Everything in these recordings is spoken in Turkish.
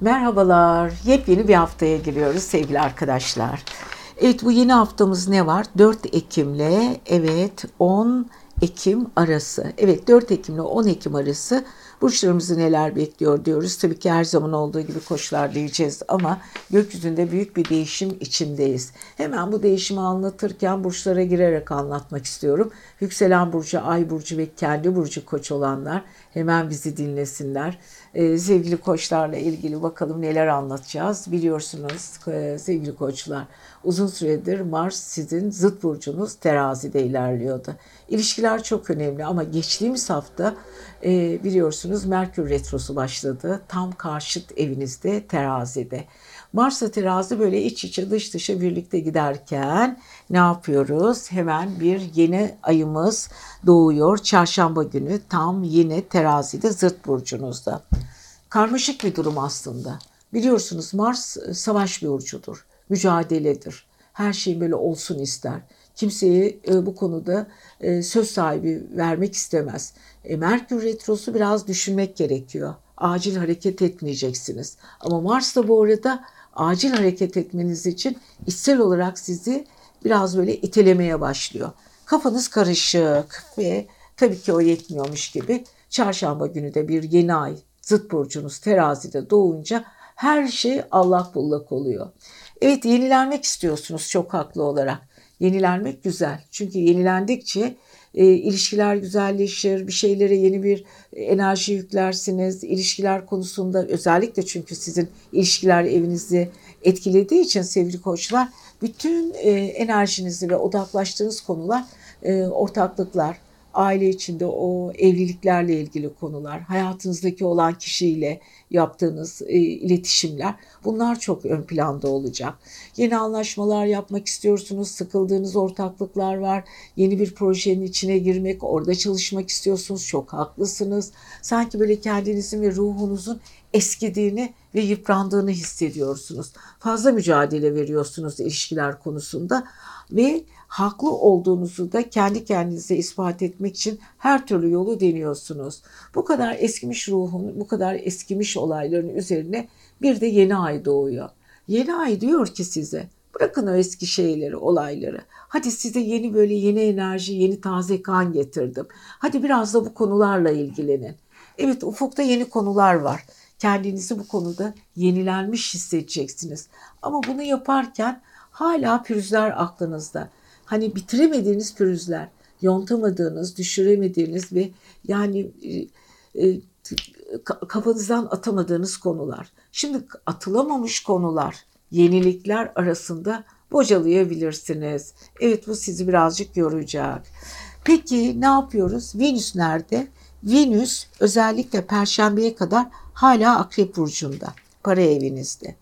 Merhabalar, yepyeni bir haftaya giriyoruz sevgili arkadaşlar. Evet bu yeni haftamız ne var? 4 Ekim'le evet 10 Ekim arası. Evet 4 Ekim ile 10 Ekim arası burçlarımızı neler bekliyor diyoruz. Tabii ki her zaman olduğu gibi koşlar diyeceğiz ama gökyüzünde büyük bir değişim içindeyiz. Hemen bu değişimi anlatırken burçlara girerek anlatmak istiyorum. Yükselen burcu, ay burcu ve kendi burcu koç olanlar hemen bizi dinlesinler. Ee, sevgili koçlarla ilgili bakalım neler anlatacağız. Biliyorsunuz e, sevgili koçlar uzun süredir Mars sizin zıt burcunuz terazide ilerliyordu. İlişkiler çok önemli ama geçtiğimiz hafta e, biliyorsunuz Merkür Retrosu başladı. Tam karşıt evinizde terazide. Mars'la terazi böyle iç içe dış dışa birlikte giderken ne yapıyoruz? Hemen bir yeni ayımız doğuyor. Çarşamba günü tam yine terazide zıt burcunuzda. Karmaşık bir durum aslında. Biliyorsunuz Mars e, savaş burcudur, mücadeledir. Her şey böyle olsun ister. Kimseyi e, bu konuda e, söz sahibi vermek istemez. Merkür Retrosu biraz düşünmek gerekiyor. Acil hareket etmeyeceksiniz. Ama Mars da bu arada acil hareket etmeniz için içsel olarak sizi biraz böyle itelemeye başlıyor. Kafanız karışık ve tabii ki o yetmiyormuş gibi çarşamba günü de bir yeni ay zıt burcunuz terazide doğunca her şey allak bullak oluyor. Evet yenilenmek istiyorsunuz çok haklı olarak. Yenilenmek güzel. Çünkü yenilendikçe e, ilişkiler güzelleşir, bir şeylere yeni bir enerji yüklersiniz. İlişkiler konusunda özellikle çünkü sizin ilişkiler evinizi etkilediği için sevgili koçlar bütün e, enerjinizi ve odaklaştığınız konular e, ortaklıklar, aile içinde o evliliklerle ilgili konular, hayatınızdaki olan kişiyle yaptığınız e, iletişimler bunlar çok ön planda olacak. Yeni anlaşmalar yapmak istiyorsunuz, sıkıldığınız ortaklıklar var, yeni bir projenin içine girmek, orada çalışmak istiyorsunuz, çok haklısınız. Sanki böyle kendinizin ve ruhunuzun eskidiğini ve yıprandığını hissediyorsunuz. Fazla mücadele veriyorsunuz ilişkiler konusunda ve haklı olduğunuzu da kendi kendinize ispat etmek için her türlü yolu deniyorsunuz. Bu kadar eskimiş ruhun, bu kadar eskimiş olayların üzerine bir de yeni ay doğuyor. Yeni ay diyor ki size bırakın o eski şeyleri, olayları. Hadi size yeni böyle yeni enerji, yeni taze kan getirdim. Hadi biraz da bu konularla ilgilenin. Evet ufukta yeni konular var. Kendinizi bu konuda yenilenmiş hissedeceksiniz. Ama bunu yaparken hala pürüzler aklınızda. Hani bitiremediğiniz pürüzler, yontamadığınız, düşüremediğiniz ve yani e, e, kafanızdan atamadığınız konular. Şimdi atılamamış konular, yenilikler arasında bocalayabilirsiniz. Evet bu sizi birazcık yoracak. Peki ne yapıyoruz? Venüs nerede? Venüs özellikle perşembeye kadar hala akrep burcunda. Para evinizde.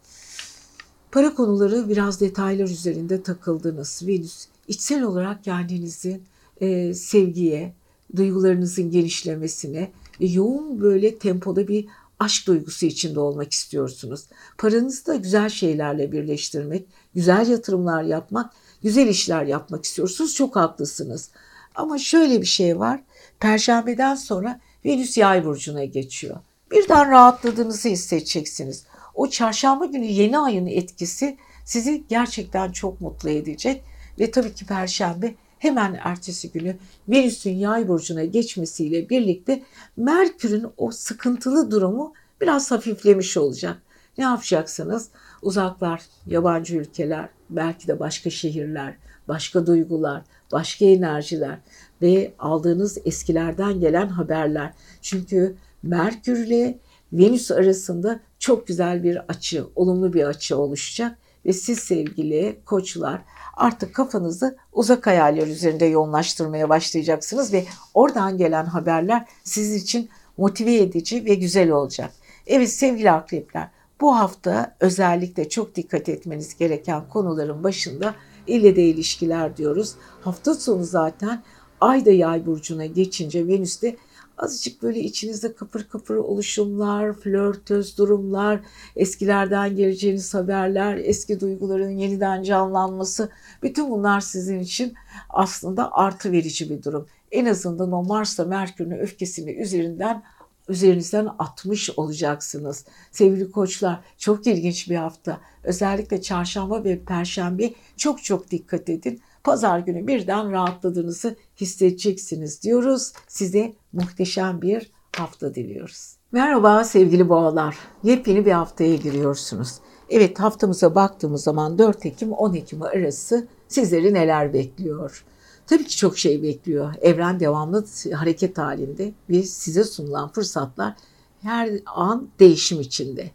Para konuları biraz detaylar üzerinde takıldınız. Venüs içsel olarak kendinizi e, sevgiye, duygularınızın genişlemesine ve yoğun böyle tempoda bir aşk duygusu içinde olmak istiyorsunuz. Paranızı da güzel şeylerle birleştirmek, güzel yatırımlar yapmak, güzel işler yapmak istiyorsunuz. Çok haklısınız. Ama şöyle bir şey var. Perşembeden sonra Venüs yay burcuna geçiyor. Birden rahatladığınızı hissedeceksiniz. O çarşamba günü yeni ayın etkisi sizi gerçekten çok mutlu edecek ve tabii ki perşembe hemen ertesi günü Venüs'ün yay burcuna geçmesiyle birlikte Merkür'ün o sıkıntılı durumu biraz hafiflemiş olacak. Ne yapacaksınız? Uzaklar, yabancı ülkeler, belki de başka şehirler, başka duygular, başka enerjiler ve aldığınız eskilerden gelen haberler. Çünkü Merkür ile Venüs arasında çok güzel bir açı, olumlu bir açı oluşacak ve siz sevgili koçlar artık kafanızı uzak hayaller üzerinde yoğunlaştırmaya başlayacaksınız ve oradan gelen haberler sizin için motive edici ve güzel olacak. Evet sevgili akrepler bu hafta özellikle çok dikkat etmeniz gereken konuların başında ile de ilişkiler diyoruz. Hafta sonu zaten ay da yay burcuna geçince Venüs de azıcık böyle içinizde kıpır kıpır oluşumlar, flörtöz durumlar, eskilerden geleceğiniz haberler, eski duyguların yeniden canlanması bütün bunlar sizin için aslında artı verici bir durum. En azından o Mars'la Merkür'ün öfkesini üzerinden üzerinizden atmış olacaksınız. Sevgili koçlar çok ilginç bir hafta. Özellikle çarşamba ve perşembe çok çok dikkat edin. Pazar günü birden rahatladığınızı hissedeceksiniz diyoruz. Size muhteşem bir hafta diliyoruz. Merhaba sevgili boğalar. Yepyeni bir haftaya giriyorsunuz. Evet haftamıza baktığımız zaman 4 Ekim 10 Ekim arası sizleri neler bekliyor? Tabii ki çok şey bekliyor. Evren devamlı hareket halinde ve size sunulan fırsatlar her an değişim içinde.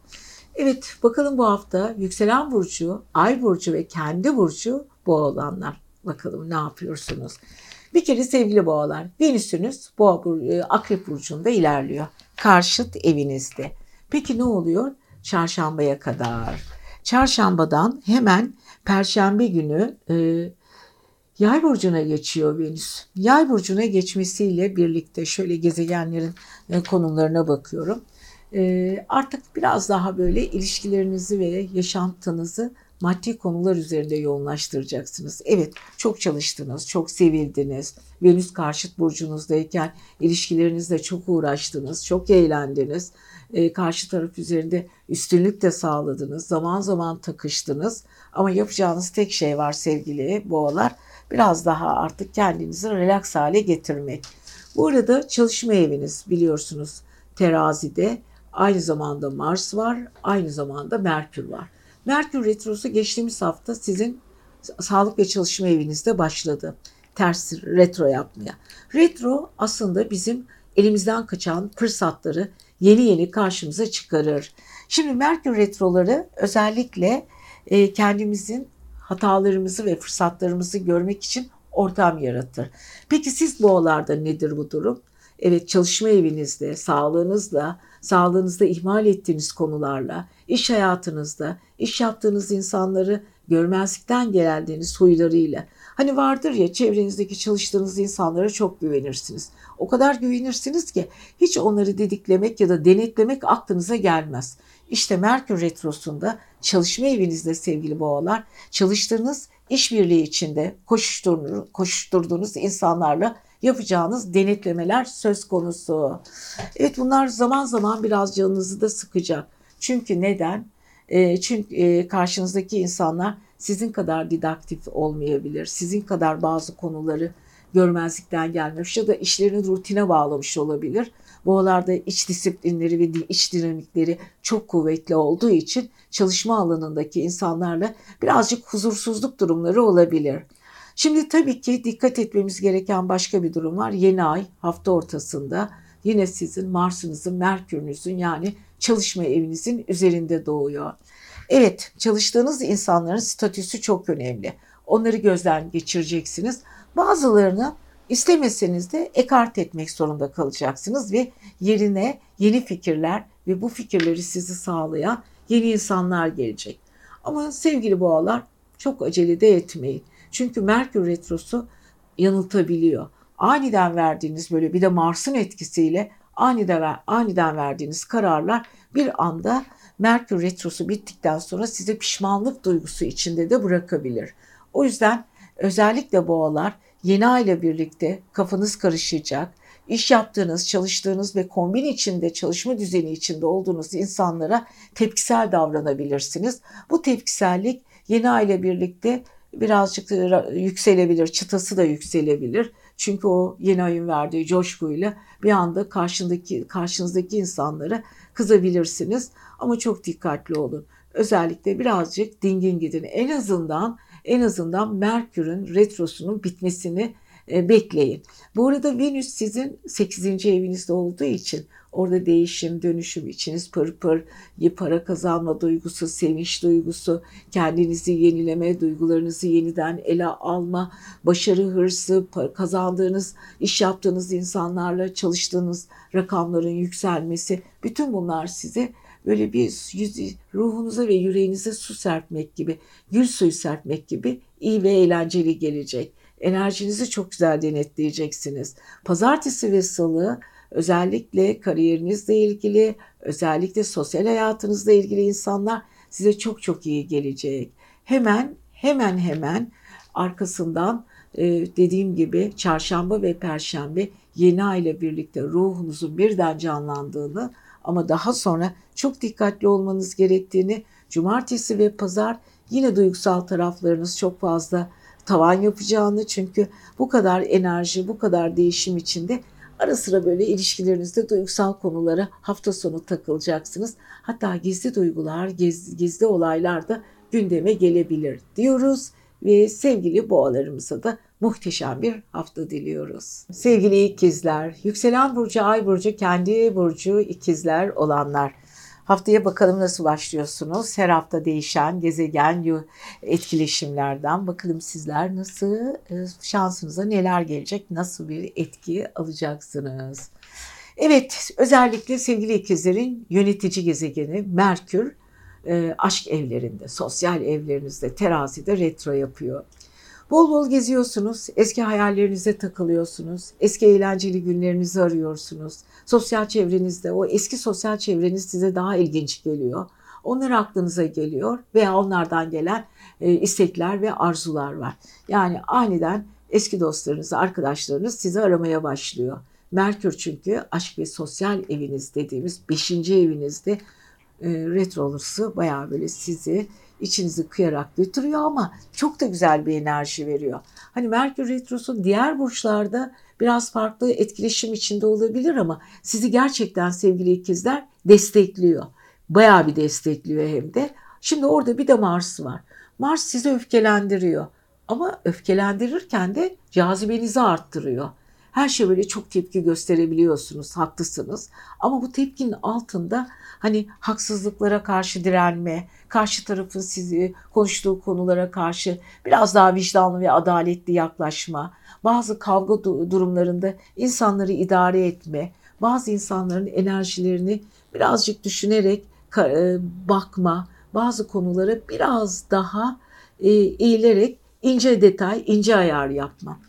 Evet bakalım bu hafta yükselen burcu, ay burcu ve kendi burcu boğalanlar. Bakalım ne yapıyorsunuz? Bir kere sevgili boğalar, Venüs'ünüz boğa, e, akrep burcunda ilerliyor. Karşıt evinizde. Peki ne oluyor? Çarşambaya kadar. Çarşambadan hemen perşembe günü e, Yay burcuna geçiyor Venüs. Yay burcuna geçmesiyle birlikte şöyle gezegenlerin e, konumlarına bakıyorum. E, artık biraz daha böyle ilişkilerinizi ve yaşantınızı maddi konular üzerinde yoğunlaştıracaksınız. Evet çok çalıştınız, çok sevildiniz. Venüs karşıt burcunuzdayken ilişkilerinizle çok uğraştınız, çok eğlendiniz. E, karşı taraf üzerinde üstünlük de sağladınız. Zaman zaman takıştınız. Ama yapacağınız tek şey var sevgili boğalar biraz daha artık kendinizi relax hale getirmek. Bu arada çalışma eviniz biliyorsunuz terazide aynı zamanda Mars var, aynı zamanda Merkür var. Merkür retrosu geçtiğimiz hafta sizin sağlık ve çalışma evinizde başladı. Ters retro yapmaya. Retro aslında bizim elimizden kaçan fırsatları yeni yeni karşımıza çıkarır. Şimdi Merkür retroları özellikle e, kendimizin hatalarımızı ve fırsatlarımızı görmek için ortam yaratır. Peki siz boğalarda nedir bu durum? Evet çalışma evinizde, sağlığınızla, sağlığınızda ihmal ettiğiniz konularla, iş hayatınızda, iş yaptığınız insanları görmezlikten geldiğiniz huylarıyla. Hani vardır ya çevrenizdeki çalıştığınız insanlara çok güvenirsiniz. O kadar güvenirsiniz ki hiç onları dediklemek ya da denetlemek aklınıza gelmez. İşte Merkür Retrosu'nda çalışma evinizde sevgili boğalar çalıştığınız işbirliği içinde koşuşturduğunuz insanlarla yapacağınız denetlemeler söz konusu. Evet bunlar zaman zaman biraz canınızı da sıkacak. Çünkü neden? E, çünkü e, karşınızdaki insanlar sizin kadar didaktif olmayabilir. Sizin kadar bazı konuları görmezlikten gelmiş ya da işlerini rutine bağlamış olabilir. Boğalarda iç disiplinleri ve iç dinamikleri çok kuvvetli olduğu için çalışma alanındaki insanlarla birazcık huzursuzluk durumları olabilir. Şimdi tabii ki dikkat etmemiz gereken başka bir durum var. Yeni ay hafta ortasında yine sizin Mars'ınızın, Merkür'ünüzün yani çalışma evinizin üzerinde doğuyor. Evet, çalıştığınız insanların statüsü çok önemli. Onları gözden geçireceksiniz. Bazılarını istemeseniz de ekart etmek zorunda kalacaksınız ve yerine yeni fikirler ve bu fikirleri sizi sağlayan yeni insanlar gelecek. Ama sevgili boğalar çok acele de etmeyin. Çünkü Merkür Retrosu yanıltabiliyor. Aniden verdiğiniz böyle bir de Mars'ın etkisiyle aniden, aniden verdiğiniz kararlar bir anda Merkür Retrosu bittikten sonra size pişmanlık duygusu içinde de bırakabilir. O yüzden özellikle boğalar yeni ay ile birlikte kafanız karışacak, iş yaptığınız, çalıştığınız ve kombin içinde, çalışma düzeni içinde olduğunuz insanlara tepkisel davranabilirsiniz. Bu tepkisellik yeni ay ile birlikte birazcık yükselebilir, çıtası da yükselebilir. Çünkü o yeni ayın verdiği coşkuyla bir anda karşındaki karşınızdaki insanlara kızabilirsiniz. Ama çok dikkatli olun. Özellikle birazcık dingin gidin. En azından en azından Merkür'ün retrosunun bitmesini e, bekleyin. Bu arada Venüs sizin 8. evinizde olduğu için orada değişim, dönüşüm içiniz pır pır, para kazanma duygusu, sevinç duygusu, kendinizi yenileme, duygularınızı yeniden ele alma, başarı hırsı, kazandığınız, iş yaptığınız insanlarla çalıştığınız rakamların yükselmesi, bütün bunlar size böyle bir yüz, ruhunuza ve yüreğinize su serpmek gibi, gül suyu serpmek gibi iyi ve eğlenceli gelecek. Enerjinizi çok güzel denetleyeceksiniz. Pazartesi ve salı özellikle kariyerinizle ilgili, özellikle sosyal hayatınızla ilgili insanlar size çok çok iyi gelecek. Hemen hemen hemen arkasından e, dediğim gibi çarşamba ve perşembe yeni ay ile birlikte ruhunuzun birden canlandığını ama daha sonra çok dikkatli olmanız gerektiğini, cumartesi ve pazar yine duygusal taraflarınız çok fazla tavan yapacağını çünkü bu kadar enerji, bu kadar değişim içinde ara sıra böyle ilişkilerinizde duygusal konulara hafta sonu takılacaksınız. Hatta gizli duygular, gizli, gizli olaylar da gündeme gelebilir diyoruz ve sevgili boğalarımıza da muhteşem bir hafta diliyoruz. Sevgili ikizler, yükselen burcu, ay burcu, kendi burcu ikizler olanlar. Haftaya bakalım nasıl başlıyorsunuz? Her hafta değişen gezegen etkileşimlerden bakalım sizler nasıl e, şansınıza neler gelecek, nasıl bir etki alacaksınız? Evet, özellikle sevgili ikizlerin yönetici gezegeni Merkür e, aşk evlerinde, sosyal evlerinizde, terazide retro yapıyor. Bol bol geziyorsunuz, eski hayallerinize takılıyorsunuz, eski eğlenceli günlerinizi arıyorsunuz. Sosyal çevrenizde, o eski sosyal çevreniz size daha ilginç geliyor. Onlar aklınıza geliyor veya onlardan gelen e, istekler ve arzular var. Yani aniden eski dostlarınız, arkadaşlarınız sizi aramaya başlıyor. Merkür çünkü aşk ve sosyal eviniz dediğimiz beşinci evinizde e, retro olursa bayağı böyle sizi içinizi kıyarak götürüyor ama çok da güzel bir enerji veriyor. Hani Merkür Retrosu diğer burçlarda biraz farklı etkileşim içinde olabilir ama sizi gerçekten sevgili ikizler destekliyor. Bayağı bir destekliyor hem de. Şimdi orada bir de Mars var. Mars sizi öfkelendiriyor. Ama öfkelendirirken de cazibenizi arttırıyor. Her şey böyle çok tepki gösterebiliyorsunuz, haklısınız. Ama bu tepkinin altında hani haksızlıklara karşı direnme, karşı tarafın sizi konuştuğu konulara karşı biraz daha vicdanlı ve adaletli yaklaşma, bazı kavga durumlarında insanları idare etme, bazı insanların enerjilerini birazcık düşünerek e, bakma, bazı konulara biraz daha e, eğilerek ince detay, ince ayar yapma.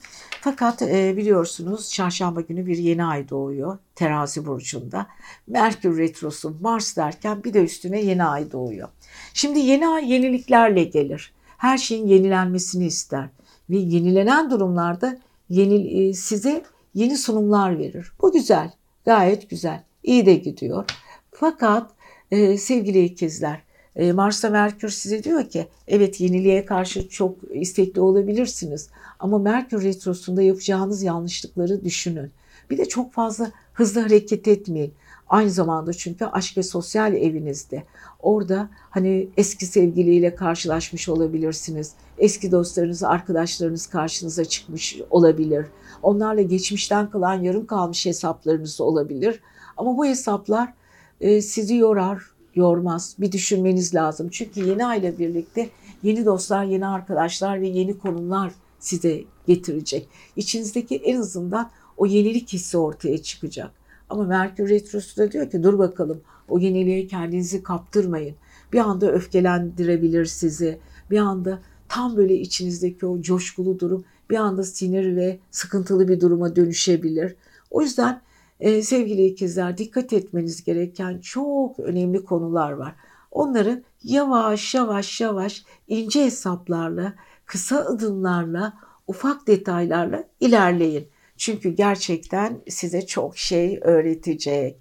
Fakat e, biliyorsunuz çarşamba günü bir yeni ay doğuyor terazi burcunda. Merkür retrosu Mars derken bir de üstüne yeni ay doğuyor. Şimdi yeni ay yeniliklerle gelir. Her şeyin yenilenmesini ister. Ve yenilenen durumlarda yeni, e, size yeni sunumlar verir. Bu güzel, gayet güzel, iyi de gidiyor. Fakat e, sevgili ikizler, e, Mars'ta Merkür size diyor ki evet yeniliğe karşı çok istekli olabilirsiniz ama Merkür retrosunda yapacağınız yanlışlıkları düşünün. Bir de çok fazla hızlı hareket etmeyin. Aynı zamanda çünkü aşk ve sosyal evinizde. Orada hani eski sevgiliyle karşılaşmış olabilirsiniz. Eski dostlarınız, arkadaşlarınız karşınıza çıkmış olabilir. Onlarla geçmişten kalan yarım kalmış hesaplarınız olabilir. Ama bu hesaplar e, sizi yorar, yormaz. Bir düşünmeniz lazım. Çünkü yeni aile birlikte yeni dostlar, yeni arkadaşlar ve yeni konumlar size getirecek. İçinizdeki en azından o yenilik hissi ortaya çıkacak. Ama Merkür Retrosu da diyor ki dur bakalım o yeniliğe kendinizi kaptırmayın. Bir anda öfkelendirebilir sizi. Bir anda tam böyle içinizdeki o coşkulu durum bir anda sinir ve sıkıntılı bir duruma dönüşebilir. O yüzden e, sevgili ikizler dikkat etmeniz gereken çok önemli konular var. Onları yavaş yavaş yavaş ince hesaplarla, kısa adımlarla, ufak detaylarla ilerleyin. Çünkü gerçekten size çok şey öğretecek.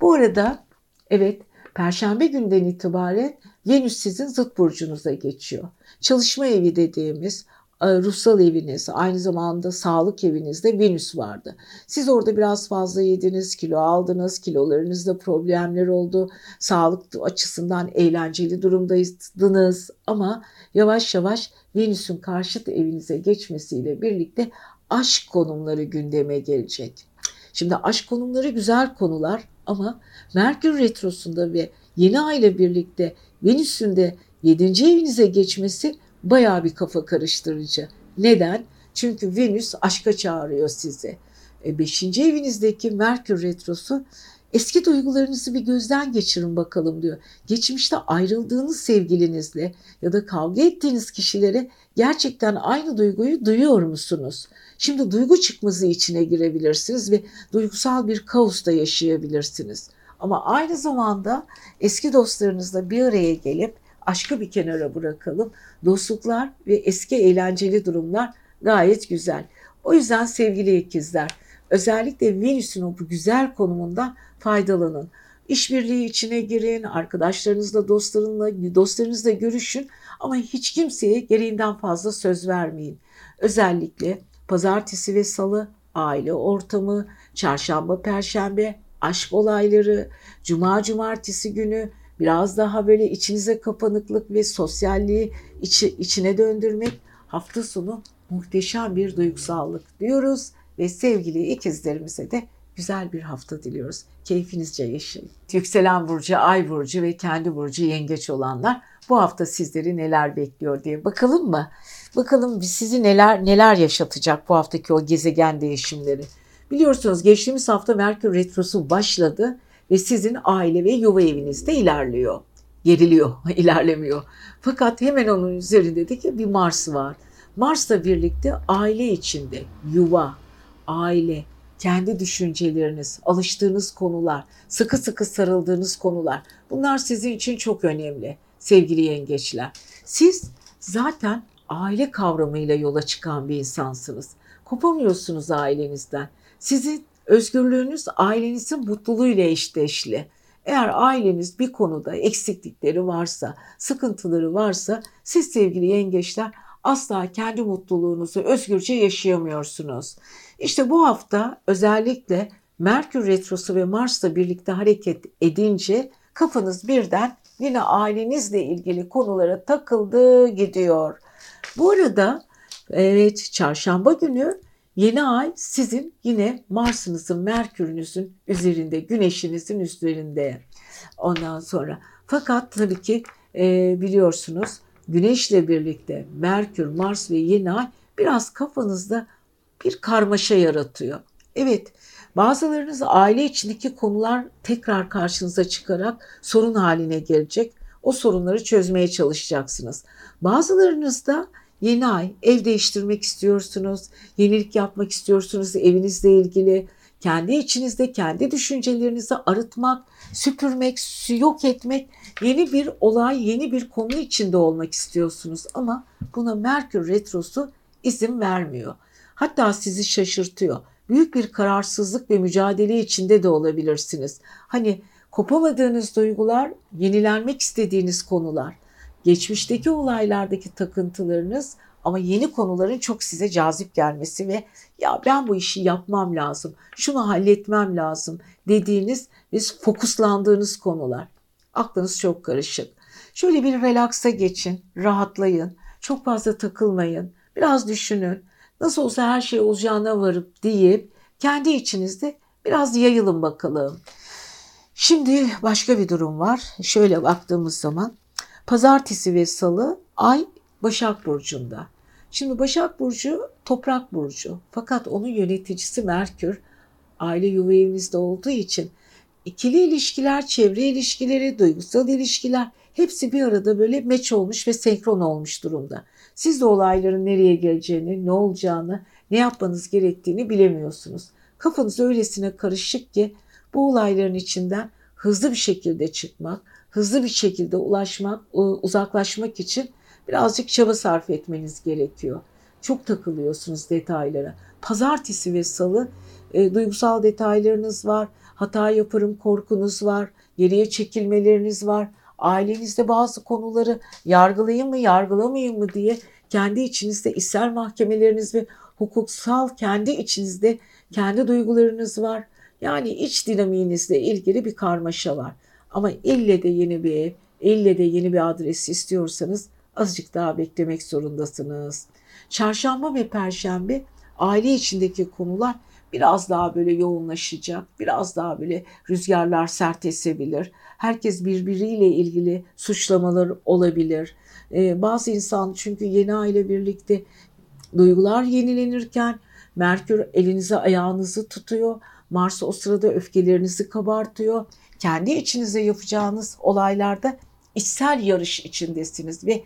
Bu arada evet Perşembe günden itibaren Venüs sizin zıt burcunuza geçiyor. Çalışma evi dediğimiz ruhsal eviniz, aynı zamanda sağlık evinizde Venüs vardı. Siz orada biraz fazla yediniz, kilo aldınız, kilolarınızda problemler oldu, sağlık açısından eğlenceli durumdaydınız ama yavaş yavaş Venüs'ün karşıt evinize geçmesiyle birlikte aşk konumları gündeme gelecek. Şimdi aşk konumları güzel konular ama Merkür Retrosu'nda ve yeni ay ile birlikte Venüs'ün de 7. evinize geçmesi Bayağı bir kafa karıştırıcı. Neden? Çünkü Venüs aşka çağırıyor sizi. E, beşinci evinizdeki Merkür Retrosu eski duygularınızı bir gözden geçirin bakalım diyor. Geçmişte ayrıldığınız sevgilinizle ya da kavga ettiğiniz kişilere gerçekten aynı duyguyu duyuyor musunuz? Şimdi duygu çıkmazı içine girebilirsiniz ve duygusal bir kaosta yaşayabilirsiniz. Ama aynı zamanda eski dostlarınızla bir araya gelip aşkı bir kenara bırakalım. Dostluklar ve eski eğlenceli durumlar gayet güzel. O yüzden sevgili ikizler özellikle Venüs'ün o bu güzel konumundan faydalanın. İşbirliği içine girin, arkadaşlarınızla, dostlarınla, dostlarınızla görüşün ama hiç kimseye gereğinden fazla söz vermeyin. Özellikle pazartesi ve salı aile ortamı, çarşamba, perşembe aşk olayları, cuma, cumartesi günü biraz daha böyle içinize kapanıklık ve sosyalliği içi, içine döndürmek hafta sonu muhteşem bir duygusallık diyoruz ve sevgili ikizlerimize de güzel bir hafta diliyoruz. Keyfinizce yaşayın. Yükselen burcu, ay burcu ve kendi burcu yengeç olanlar bu hafta sizleri neler bekliyor diye bakalım mı? Bakalım sizi neler neler yaşatacak bu haftaki o gezegen değişimleri. Biliyorsunuz geçtiğimiz hafta Merkür Retrosu başladı ve sizin aile ve yuva evinizde ilerliyor. Geriliyor, ilerlemiyor. Fakat hemen onun üzerinde de ki bir Mars var. Mars'la birlikte aile içinde yuva, aile, kendi düşünceleriniz, alıştığınız konular, sıkı sıkı sarıldığınız konular bunlar sizin için çok önemli sevgili yengeçler. Siz zaten aile kavramıyla yola çıkan bir insansınız. Kopamıyorsunuz ailenizden. Sizin özgürlüğünüz ailenizin mutluluğuyla eşdeğişli. Eğer aileniz bir konuda eksiklikleri varsa, sıkıntıları varsa siz sevgili yengeçler asla kendi mutluluğunuzu özgürce yaşayamıyorsunuz. İşte bu hafta özellikle Merkür Retrosu ve Mars'la birlikte hareket edince kafanız birden yine ailenizle ilgili konulara takıldı gidiyor. Bu arada evet çarşamba günü Yeni ay sizin yine Mars'ınızın, Merkür'ünüzün üzerinde, Güneş'inizin üzerinde. Ondan sonra fakat tabii ki e, biliyorsunuz Güneş'le birlikte Merkür, Mars ve yeni ay biraz kafanızda bir karmaşa yaratıyor. Evet bazılarınız aile içindeki konular tekrar karşınıza çıkarak sorun haline gelecek. O sorunları çözmeye çalışacaksınız. Bazılarınız da Yeni ay ev değiştirmek istiyorsunuz, yenilik yapmak istiyorsunuz evinizle ilgili. Kendi içinizde kendi düşüncelerinizi arıtmak, süpürmek, yok etmek, yeni bir olay, yeni bir konu içinde olmak istiyorsunuz ama buna Merkür retrosu izin vermiyor. Hatta sizi şaşırtıyor. Büyük bir kararsızlık ve mücadele içinde de olabilirsiniz. Hani kopamadığınız duygular, yenilenmek istediğiniz konular geçmişteki olaylardaki takıntılarınız ama yeni konuların çok size cazip gelmesi ve ya ben bu işi yapmam lazım, şunu halletmem lazım dediğiniz ve fokuslandığınız konular. Aklınız çok karışık. Şöyle bir relaksa geçin, rahatlayın, çok fazla takılmayın, biraz düşünün. Nasıl olsa her şey olacağına varıp deyip kendi içinizde biraz yayılın bakalım. Şimdi başka bir durum var. Şöyle baktığımız zaman Pazartesi ve salı ay Başak Burcu'nda. Şimdi Başak Burcu toprak burcu fakat onun yöneticisi Merkür aile yuva evinizde olduğu için ikili ilişkiler, çevre ilişkileri, duygusal ilişkiler hepsi bir arada böyle meç olmuş ve senkron olmuş durumda. Siz de olayların nereye geleceğini, ne olacağını, ne yapmanız gerektiğini bilemiyorsunuz. Kafanız öylesine karışık ki bu olayların içinden hızlı bir şekilde çıkmak, hızlı bir şekilde ulaşmak, uzaklaşmak için birazcık çaba sarf etmeniz gerekiyor. Çok takılıyorsunuz detaylara. Pazartesi ve salı e, duygusal detaylarınız var. Hata yaparım korkunuz var. Geriye çekilmeleriniz var. Ailenizde bazı konuları yargılayayım mı yargılamayayım mı diye kendi içinizde ister mahkemeleriniz ve hukuksal kendi içinizde kendi duygularınız var. Yani iç dinamiğinizle ilgili bir karmaşa var. Ama ille de yeni bir ev, ille de yeni bir adres istiyorsanız azıcık daha beklemek zorundasınız. Çarşamba ve perşembe aile içindeki konular biraz daha böyle yoğunlaşacak. Biraz daha böyle rüzgarlar sert esebilir. Herkes birbiriyle ilgili suçlamalar olabilir. Ee, bazı insan çünkü yeni aile birlikte duygular yenilenirken Merkür elinize ayağınızı tutuyor. Mars o sırada öfkelerinizi kabartıyor kendi içinizde yapacağınız olaylarda içsel yarış içindesiniz ve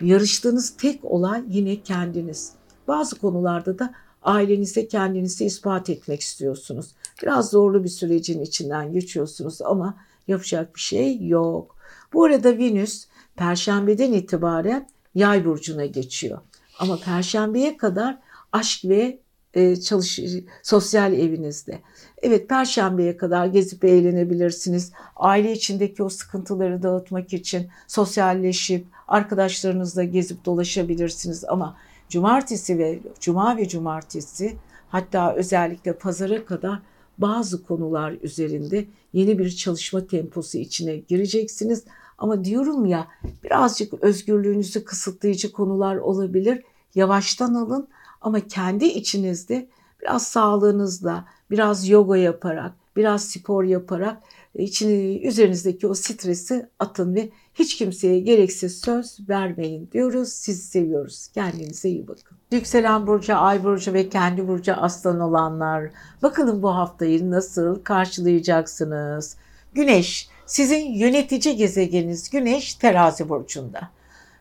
yarıştığınız tek olay yine kendiniz. Bazı konularda da ailenize kendinizi ispat etmek istiyorsunuz. Biraz zorlu bir sürecin içinden geçiyorsunuz ama yapacak bir şey yok. Bu arada Venüs perşembeden itibaren yay burcuna geçiyor. Ama perşembeye kadar aşk ve e, çalış sosyal evinizde. Evet perşembeye kadar gezip eğlenebilirsiniz. Aile içindeki o sıkıntıları dağıtmak için sosyalleşip arkadaşlarınızla gezip dolaşabilirsiniz ama cumartesi ve cuma ve cumartesi hatta özellikle pazara kadar bazı konular üzerinde yeni bir çalışma temposu içine gireceksiniz. Ama diyorum ya birazcık özgürlüğünüzü kısıtlayıcı konular olabilir. Yavaştan alın ama kendi içinizde biraz sağlığınızla, biraz yoga yaparak, biraz spor yaparak içini, üzerinizdeki o stresi atın ve hiç kimseye gereksiz söz vermeyin diyoruz. Sizi seviyoruz. Kendinize iyi bakın. Yükselen Burcu, Ay Burcu ve kendi Burcu Aslan olanlar. Bakalım bu haftayı nasıl karşılayacaksınız? Güneş, sizin yönetici gezegeniniz Güneş terazi burcunda.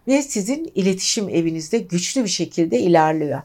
Ve sizin iletişim evinizde güçlü bir şekilde ilerliyor.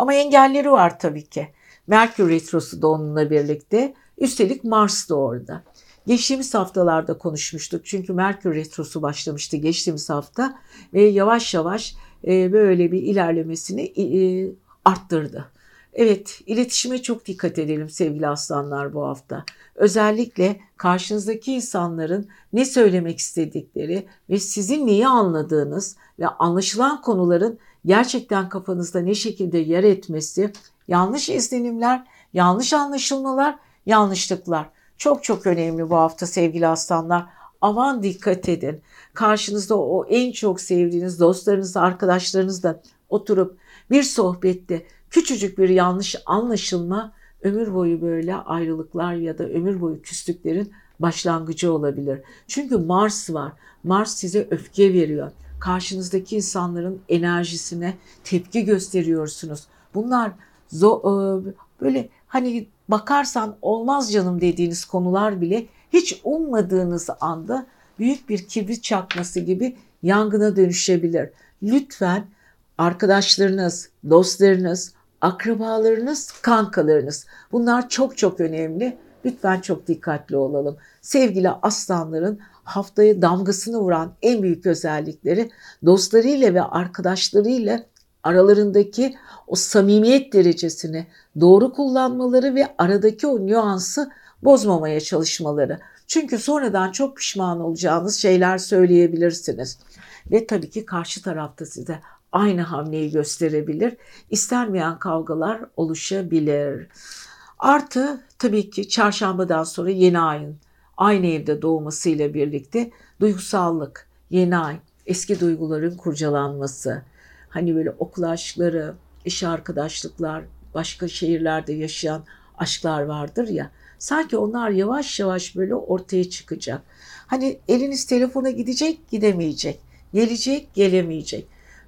Ama engelleri var tabii ki. Merkür Retrosu da onunla birlikte. Üstelik Mars da orada. Geçtiğimiz haftalarda konuşmuştuk çünkü Merkür Retrosu başlamıştı geçtiğimiz hafta ve yavaş yavaş e, böyle bir ilerlemesini e, arttırdı. Evet, iletişime çok dikkat edelim sevgili aslanlar bu hafta. Özellikle karşınızdaki insanların ne söylemek istedikleri ve sizin neyi anladığınız ve anlaşılan konuların gerçekten kafanızda ne şekilde yer etmesi, yanlış izlenimler, yanlış anlaşılmalar, yanlışlıklar çok çok önemli bu hafta sevgili aslanlar. Aman dikkat edin. Karşınızda o en çok sevdiğiniz dostlarınızla, arkadaşlarınızla oturup bir sohbette küçücük bir yanlış anlaşılma ömür boyu böyle ayrılıklar ya da ömür boyu küslüklerin başlangıcı olabilir. Çünkü Mars var. Mars size öfke veriyor. Karşınızdaki insanların enerjisine tepki gösteriyorsunuz. Bunlar zo- e, böyle hani bakarsan olmaz canım dediğiniz konular bile hiç ummadığınız anda büyük bir kibrit çakması gibi yangına dönüşebilir. Lütfen arkadaşlarınız, dostlarınız, akrabalarınız, kankalarınız bunlar çok çok önemli. Lütfen çok dikkatli olalım. Sevgili aslanların haftaya damgasını vuran en büyük özellikleri dostlarıyla ve arkadaşlarıyla aralarındaki o samimiyet derecesini doğru kullanmaları ve aradaki o nüansı bozmamaya çalışmaları. Çünkü sonradan çok pişman olacağınız şeyler söyleyebilirsiniz. Ve tabii ki karşı tarafta size aynı hamleyi gösterebilir. İstenmeyen kavgalar oluşabilir. Artı tabii ki çarşambadan sonra yeni ayın aynı evde doğmasıyla birlikte duygusallık, yeni ay, eski duyguların kurcalanması, hani böyle okul aşkları, iş arkadaşlıklar, başka şehirlerde yaşayan aşklar vardır ya. Sanki onlar yavaş yavaş böyle ortaya çıkacak. Hani eliniz telefona gidecek, gidemeyecek. Gelecek, gelemeyecek.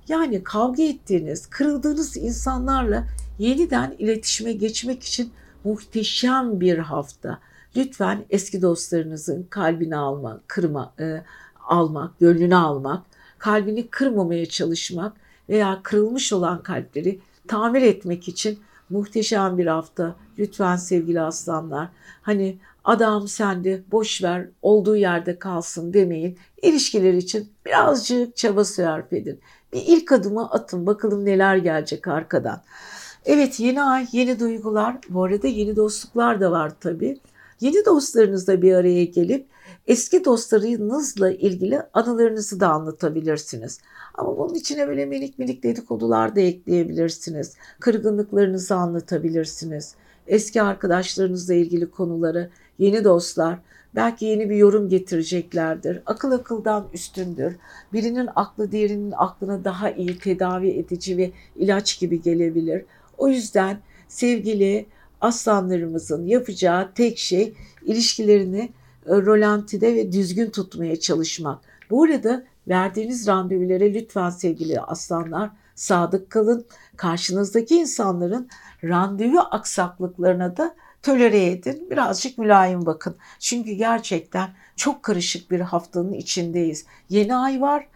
Yani kavga ettiğiniz, kırıldığınız insanlarla yeniden iletişime geçmek için muhteşem bir hafta. Lütfen eski dostlarınızın kalbini almak, kırma, e, almak, gönlünü almak, kalbini kırmamaya çalışmak veya kırılmış olan kalpleri tamir etmek için muhteşem bir hafta. Lütfen sevgili aslanlar hani adam sende boş ver olduğu yerde kalsın demeyin. İlişkiler için birazcık çaba sarf edin. Bir ilk adımı atın bakalım neler gelecek arkadan. Evet yeni ay yeni duygular bu arada yeni dostluklar da var tabii. Yeni dostlarınızla bir araya gelip eski dostlarınızla ilgili anılarınızı da anlatabilirsiniz. Ama bunun içine böyle minik minik dedikodular da ekleyebilirsiniz. Kırgınlıklarınızı anlatabilirsiniz. Eski arkadaşlarınızla ilgili konuları, yeni dostlar, belki yeni bir yorum getireceklerdir. Akıl akıldan üstündür. Birinin aklı diğerinin aklına daha iyi tedavi edici ve ilaç gibi gelebilir. O yüzden sevgili aslanlarımızın yapacağı tek şey ilişkilerini e, rolantide ve düzgün tutmaya çalışmak. Bu arada verdiğiniz randevulara lütfen sevgili aslanlar sadık kalın. Karşınızdaki insanların randevu aksaklıklarına da tölere edin. Birazcık mülayim bakın. Çünkü gerçekten çok karışık bir haftanın içindeyiz. Yeni ay var.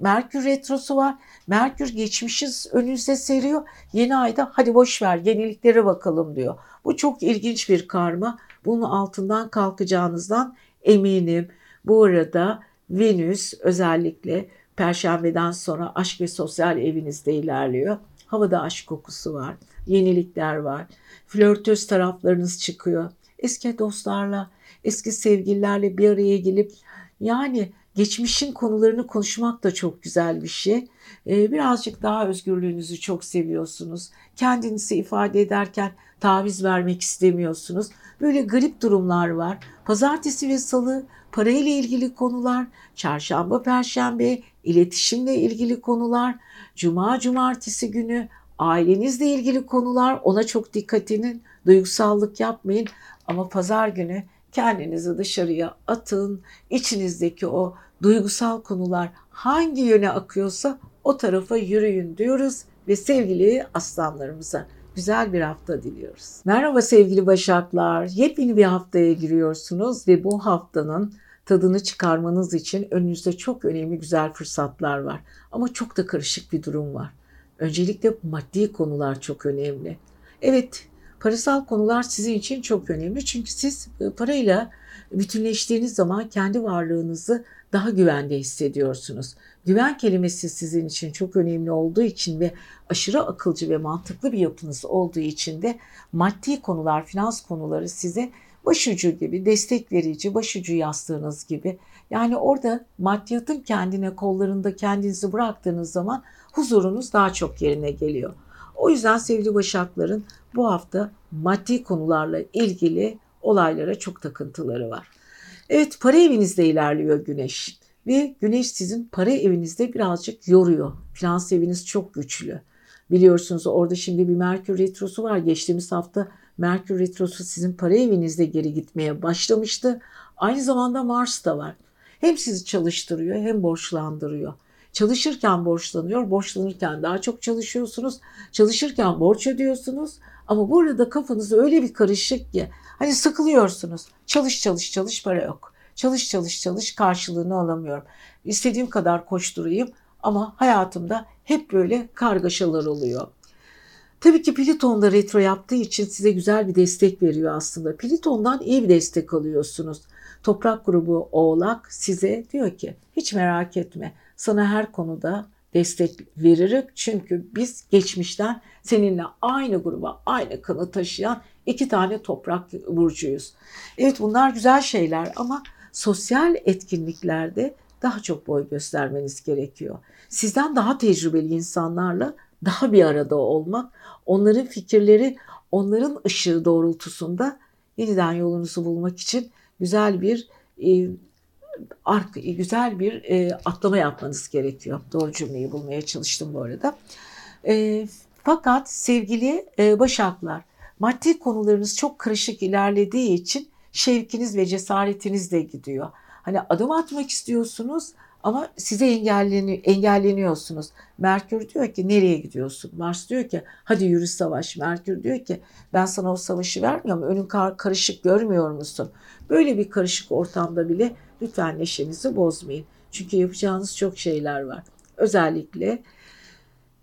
Merkür retrosu var. Merkür geçmişiz önünüze seriyor. Yeni ayda hadi boş ver yeniliklere bakalım diyor. Bu çok ilginç bir karma. Bunun altından kalkacağınızdan eminim. Bu arada Venüs özellikle Perşembeden sonra aşk ve sosyal evinizde ilerliyor. Havada aşk kokusu var. yenilikler var. Flörtöz taraflarınız çıkıyor. Eski dostlarla, eski sevgililerle bir araya gelip yani geçmişin konularını konuşmak da çok güzel bir şey. Ee, birazcık daha özgürlüğünüzü çok seviyorsunuz. Kendinizi ifade ederken taviz vermek istemiyorsunuz. Böyle garip durumlar var. Pazartesi ve salı parayla ilgili konular, çarşamba, perşembe iletişimle ilgili konular, cuma, cumartesi günü ailenizle ilgili konular ona çok dikkat edin. Duygusallık yapmayın ama pazar günü kendinizi dışarıya atın. İçinizdeki o duygusal konular hangi yöne akıyorsa o tarafa yürüyün diyoruz ve sevgili aslanlarımıza güzel bir hafta diliyoruz. Merhaba sevgili Başaklar. Yepyeni bir haftaya giriyorsunuz ve bu haftanın tadını çıkarmanız için önünüzde çok önemli güzel fırsatlar var. Ama çok da karışık bir durum var. Öncelikle maddi konular çok önemli. Evet, parasal konular sizin için çok önemli. Çünkü siz e, parayla bütünleştiğiniz zaman kendi varlığınızı daha güvende hissediyorsunuz. Güven kelimesi sizin için çok önemli olduğu için ve aşırı akılcı ve mantıklı bir yapınız olduğu için de maddi konular, finans konuları size başucu gibi, destek verici, başucu yastığınız gibi. Yani orada maddiyatın kendine kollarında kendinizi bıraktığınız zaman huzurunuz daha çok yerine geliyor. O yüzden sevgili Başakların bu hafta maddi konularla ilgili olaylara çok takıntıları var. Evet para evinizde ilerliyor güneş ve güneş sizin para evinizde birazcık yoruyor. Finans eviniz çok güçlü. Biliyorsunuz orada şimdi bir Merkür Retrosu var. Geçtiğimiz hafta Merkür Retrosu sizin para evinizde geri gitmeye başlamıştı. Aynı zamanda Mars da var. Hem sizi çalıştırıyor hem borçlandırıyor. Çalışırken borçlanıyor, borçlanırken daha çok çalışıyorsunuz. Çalışırken borç ödüyorsunuz. Ama burada kafanız öyle bir karışık ki hani sıkılıyorsunuz. Çalış çalış çalış para yok. Çalış çalış çalış karşılığını alamıyorum. İstediğim kadar koşturayım ama hayatımda hep böyle kargaşalar oluyor. Tabii ki Plüton da retro yaptığı için size güzel bir destek veriyor aslında. Plüton'dan iyi bir destek alıyorsunuz. Toprak grubu Oğlak size diyor ki hiç merak etme sana her konuda destek veririm. Çünkü biz geçmişten seninle aynı gruba aynı kanı taşıyan iki tane toprak burcuyuz. Evet bunlar güzel şeyler ama sosyal etkinliklerde daha çok boy göstermeniz gerekiyor. Sizden daha tecrübeli insanlarla daha bir arada olmak, onların fikirleri, onların ışığı doğrultusunda yeniden yolunuzu bulmak için güzel bir e, ark, güzel bir e, atlama yapmanız gerekiyor. Doğru cümleyi bulmaya çalıştım bu arada. E, fakat sevgili e, Başaklar, maddi konularınız çok karışık ilerlediği için şevkiniz ve cesaretiniz de gidiyor. Hani adım atmak istiyorsunuz ama size engelleni, engelleniyorsunuz. Merkür diyor ki nereye gidiyorsun? Mars diyor ki hadi yürü savaş. Merkür diyor ki ben sana o savaşı vermiyorum. Önün kar karışık görmüyor musun? Böyle bir karışık ortamda bile lütfen neşenizi bozmayın. Çünkü yapacağınız çok şeyler var. Özellikle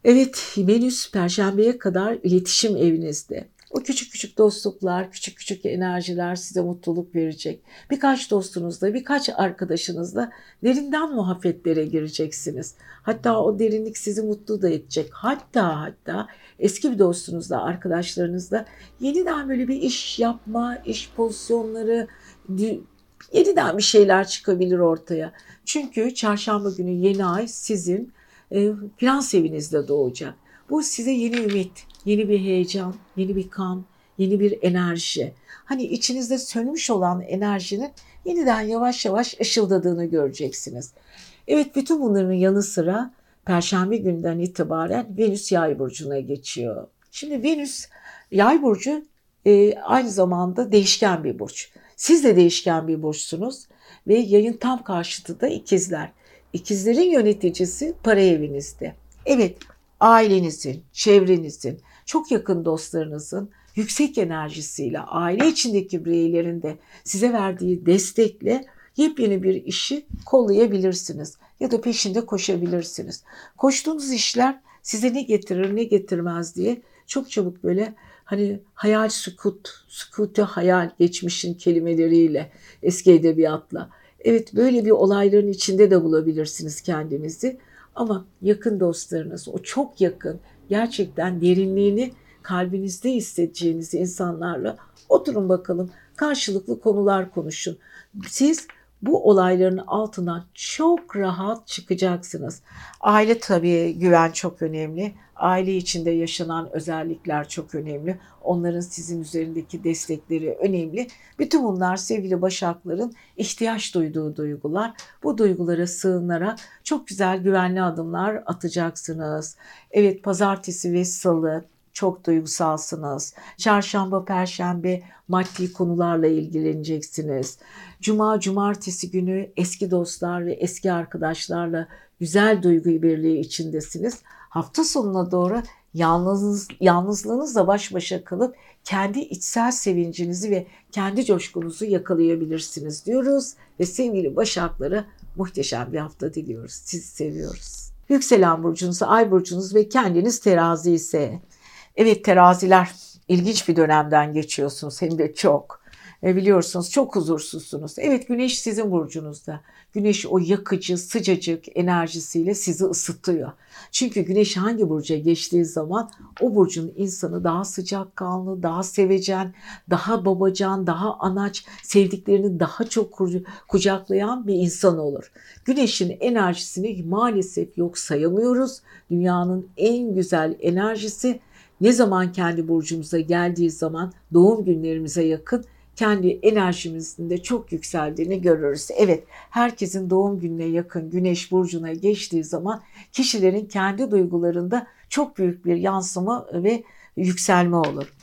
evet Venüs Perşembe'ye kadar iletişim evinizde. O küçük küçük dostluklar, küçük küçük enerjiler size mutluluk verecek. Birkaç dostunuzla, birkaç arkadaşınızla derinden muhabbetlere gireceksiniz. Hatta o derinlik sizi mutlu da edecek. Hatta hatta eski bir dostunuzla, arkadaşlarınızla yeniden böyle bir iş yapma, iş pozisyonları, yeniden bir şeyler çıkabilir ortaya. Çünkü çarşamba günü yeni ay sizin e, finans evinizde doğacak. Bu size yeni ümit, yeni bir heyecan, yeni bir kan, yeni bir enerji. Hani içinizde sönmüş olan enerjinin yeniden yavaş yavaş ışıldadığını göreceksiniz. Evet bütün bunların yanı sıra Perşembe günden itibaren Venüs Yay burcuna geçiyor. Şimdi Venüs Yay burcu e, aynı zamanda değişken bir burç. Siz de değişken bir burçsunuz ve yayın tam karşıtı da ikizler. İkizlerin yöneticisi para evinizde. Evet ailenizin, çevrenizin, çok yakın dostlarınızın yüksek enerjisiyle aile içindeki bireylerin de size verdiği destekle yepyeni bir işi kollayabilirsiniz ya da peşinde koşabilirsiniz. Koştuğunuz işler size ne getirir ne getirmez diye çok çabuk böyle hani hayal sükut, sükutu hayal geçmişin kelimeleriyle eski edebiyatla. Evet böyle bir olayların içinde de bulabilirsiniz kendinizi. Ama yakın dostlarınız, o çok yakın, gerçekten derinliğini kalbinizde hissedeceğiniz insanlarla oturun bakalım. Karşılıklı konular konuşun. Siz bu olayların altından çok rahat çıkacaksınız. Aile tabii güven çok önemli. Aile içinde yaşanan özellikler çok önemli. Onların sizin üzerindeki destekleri önemli. Bütün bunlar sevgili Başakların ihtiyaç duyduğu duygular. Bu duygulara sığınarak çok güzel güvenli adımlar atacaksınız. Evet pazartesi ve salı çok duygusalsınız. Çarşamba, perşembe maddi konularla ilgileneceksiniz. Cuma, cumartesi günü eski dostlar ve eski arkadaşlarla güzel duygu birliği içindesiniz. Hafta sonuna doğru yalnız, yalnızlığınızla baş başa kalıp kendi içsel sevincinizi ve kendi coşkunuzu yakalayabilirsiniz diyoruz. Ve sevgili Başakları muhteşem bir hafta diliyoruz. Sizi seviyoruz. Yükselen burcunuz, ay burcunuz ve kendiniz terazi ise Evet teraziler ilginç bir dönemden geçiyorsunuz hem de çok. E, biliyorsunuz çok huzursuzsunuz. Evet güneş sizin burcunuzda. Güneş o yakıcı, sıcacık enerjisiyle sizi ısıtıyor. Çünkü güneş hangi burca geçtiği zaman o burcun insanı daha sıcakkanlı, daha sevecen, daha babacan, daha anaç, sevdiklerini daha çok kucaklayan bir insan olur. Güneşin enerjisini maalesef yok sayamıyoruz. Dünyanın en güzel enerjisi ne zaman kendi burcumuza geldiği zaman doğum günlerimize yakın kendi enerjimizin de çok yükseldiğini görürüz. Evet, herkesin doğum gününe yakın güneş burcuna geçtiği zaman kişilerin kendi duygularında çok büyük bir yansıma ve yükselme olur.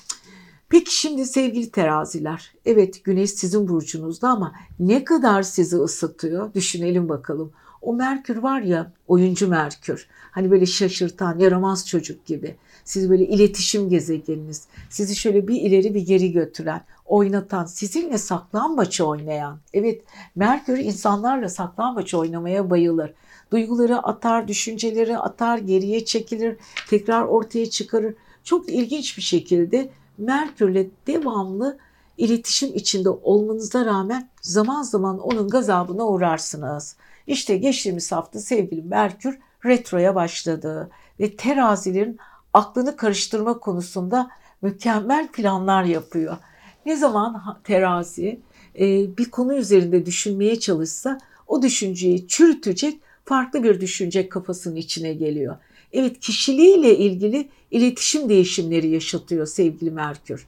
Peki şimdi sevgili teraziler, evet güneş sizin burcunuzda ama ne kadar sizi ısıtıyor düşünelim bakalım. O Merkür var ya oyuncu Merkür. Hani böyle şaşırtan, yaramaz çocuk gibi. Siz böyle iletişim gezegeniniz. Sizi şöyle bir ileri bir geri götüren, oynatan, sizinle saklambaç oynayan. Evet Merkür insanlarla saklambaç oynamaya bayılır. Duyguları atar, düşünceleri atar, geriye çekilir, tekrar ortaya çıkarır. Çok ilginç bir şekilde Merkür'le devamlı iletişim içinde olmanıza rağmen zaman zaman onun gazabına uğrarsınız. İşte geçtiğimiz hafta sevgili Merkür retroya başladı ve terazilerin aklını karıştırma konusunda mükemmel planlar yapıyor. Ne zaman terazi e, bir konu üzerinde düşünmeye çalışsa o düşünceyi çürütecek farklı bir düşünce kafasının içine geliyor. Evet kişiliğiyle ilgili iletişim değişimleri yaşatıyor sevgili Merkür.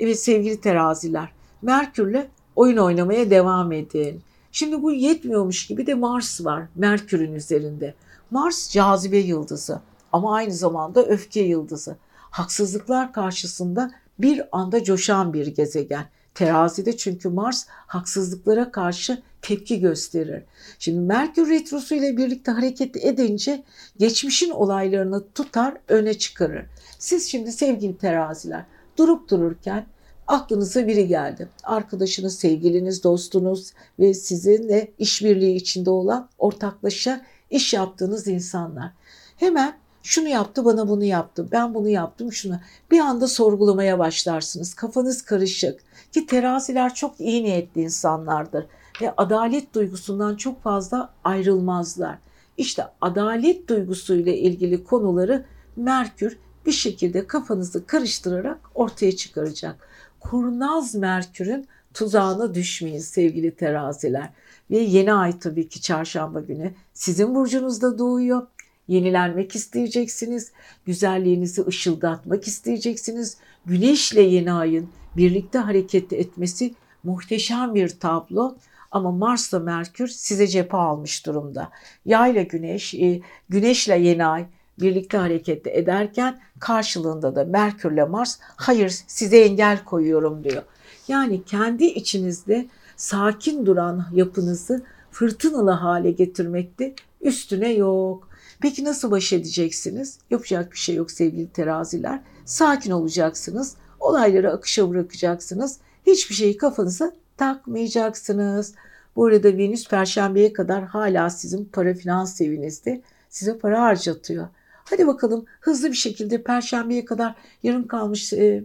Evet sevgili teraziler Merkür'le oyun oynamaya devam edin. Şimdi bu yetmiyormuş gibi de Mars var Merkür'ün üzerinde. Mars cazibe yıldızı ama aynı zamanda öfke yıldızı. Haksızlıklar karşısında bir anda coşan bir gezegen. Terazide çünkü Mars haksızlıklara karşı tepki gösterir. Şimdi Merkür Retrosu ile birlikte hareket edince geçmişin olaylarını tutar, öne çıkarır. Siz şimdi sevgili teraziler durup dururken aklınıza biri geldi. Arkadaşınız, sevgiliniz, dostunuz ve sizinle işbirliği içinde olan ortaklaşa iş yaptığınız insanlar. Hemen şunu yaptı bana bunu yaptı ben bunu yaptım şunu bir anda sorgulamaya başlarsınız kafanız karışık ki teraziler çok iyi niyetli insanlardır ve adalet duygusundan çok fazla ayrılmazlar. İşte adalet duygusuyla ilgili konuları Merkür bir şekilde kafanızı karıştırarak ortaya çıkaracak. Kurnaz Merkür'ün tuzağına düşmeyin sevgili teraziler. Ve yeni ay tabii ki çarşamba günü sizin burcunuzda doğuyor. Yenilenmek isteyeceksiniz. Güzelliğinizi ışıldatmak isteyeceksiniz. Güneşle yeni ayın birlikte hareket etmesi muhteşem bir tablo. Ama Mars'la Merkür size cephe almış durumda. Yayla Güneş, e, Güneşle yeni ay birlikte hareket ederken karşılığında da Merkürle Mars hayır size engel koyuyorum diyor. Yani kendi içinizde sakin duran yapınızı fırtınalı hale getirmekte üstüne yok. Peki nasıl baş edeceksiniz? Yapacak bir şey yok sevgili teraziler. Sakin olacaksınız. Olayları akışa bırakacaksınız. Hiçbir şeyi kafanıza takmayacaksınız. Bu arada Venüs perşembeye kadar hala sizin para finans evinizde size para harcatıyor. Hadi bakalım hızlı bir şekilde perşembeye kadar yarım kalmış e,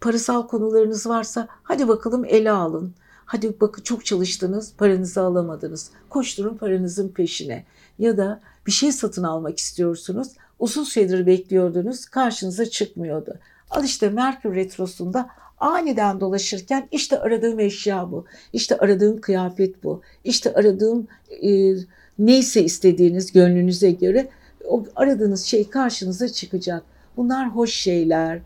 parasal konularınız varsa hadi bakalım ele alın. Hadi bakın çok çalıştınız, paranızı alamadınız. Koşturun paranızın peşine. Ya da bir şey satın almak istiyorsunuz. Uzun süredir bekliyordunuz, karşınıza çıkmıyordu. Al işte Merkür Retrosu'nda aniden dolaşırken işte aradığım eşya bu, işte aradığım kıyafet bu, işte aradığım e, neyse istediğiniz gönlünüze göre o aradığınız şey karşınıza çıkacak. Bunlar hoş şeyler.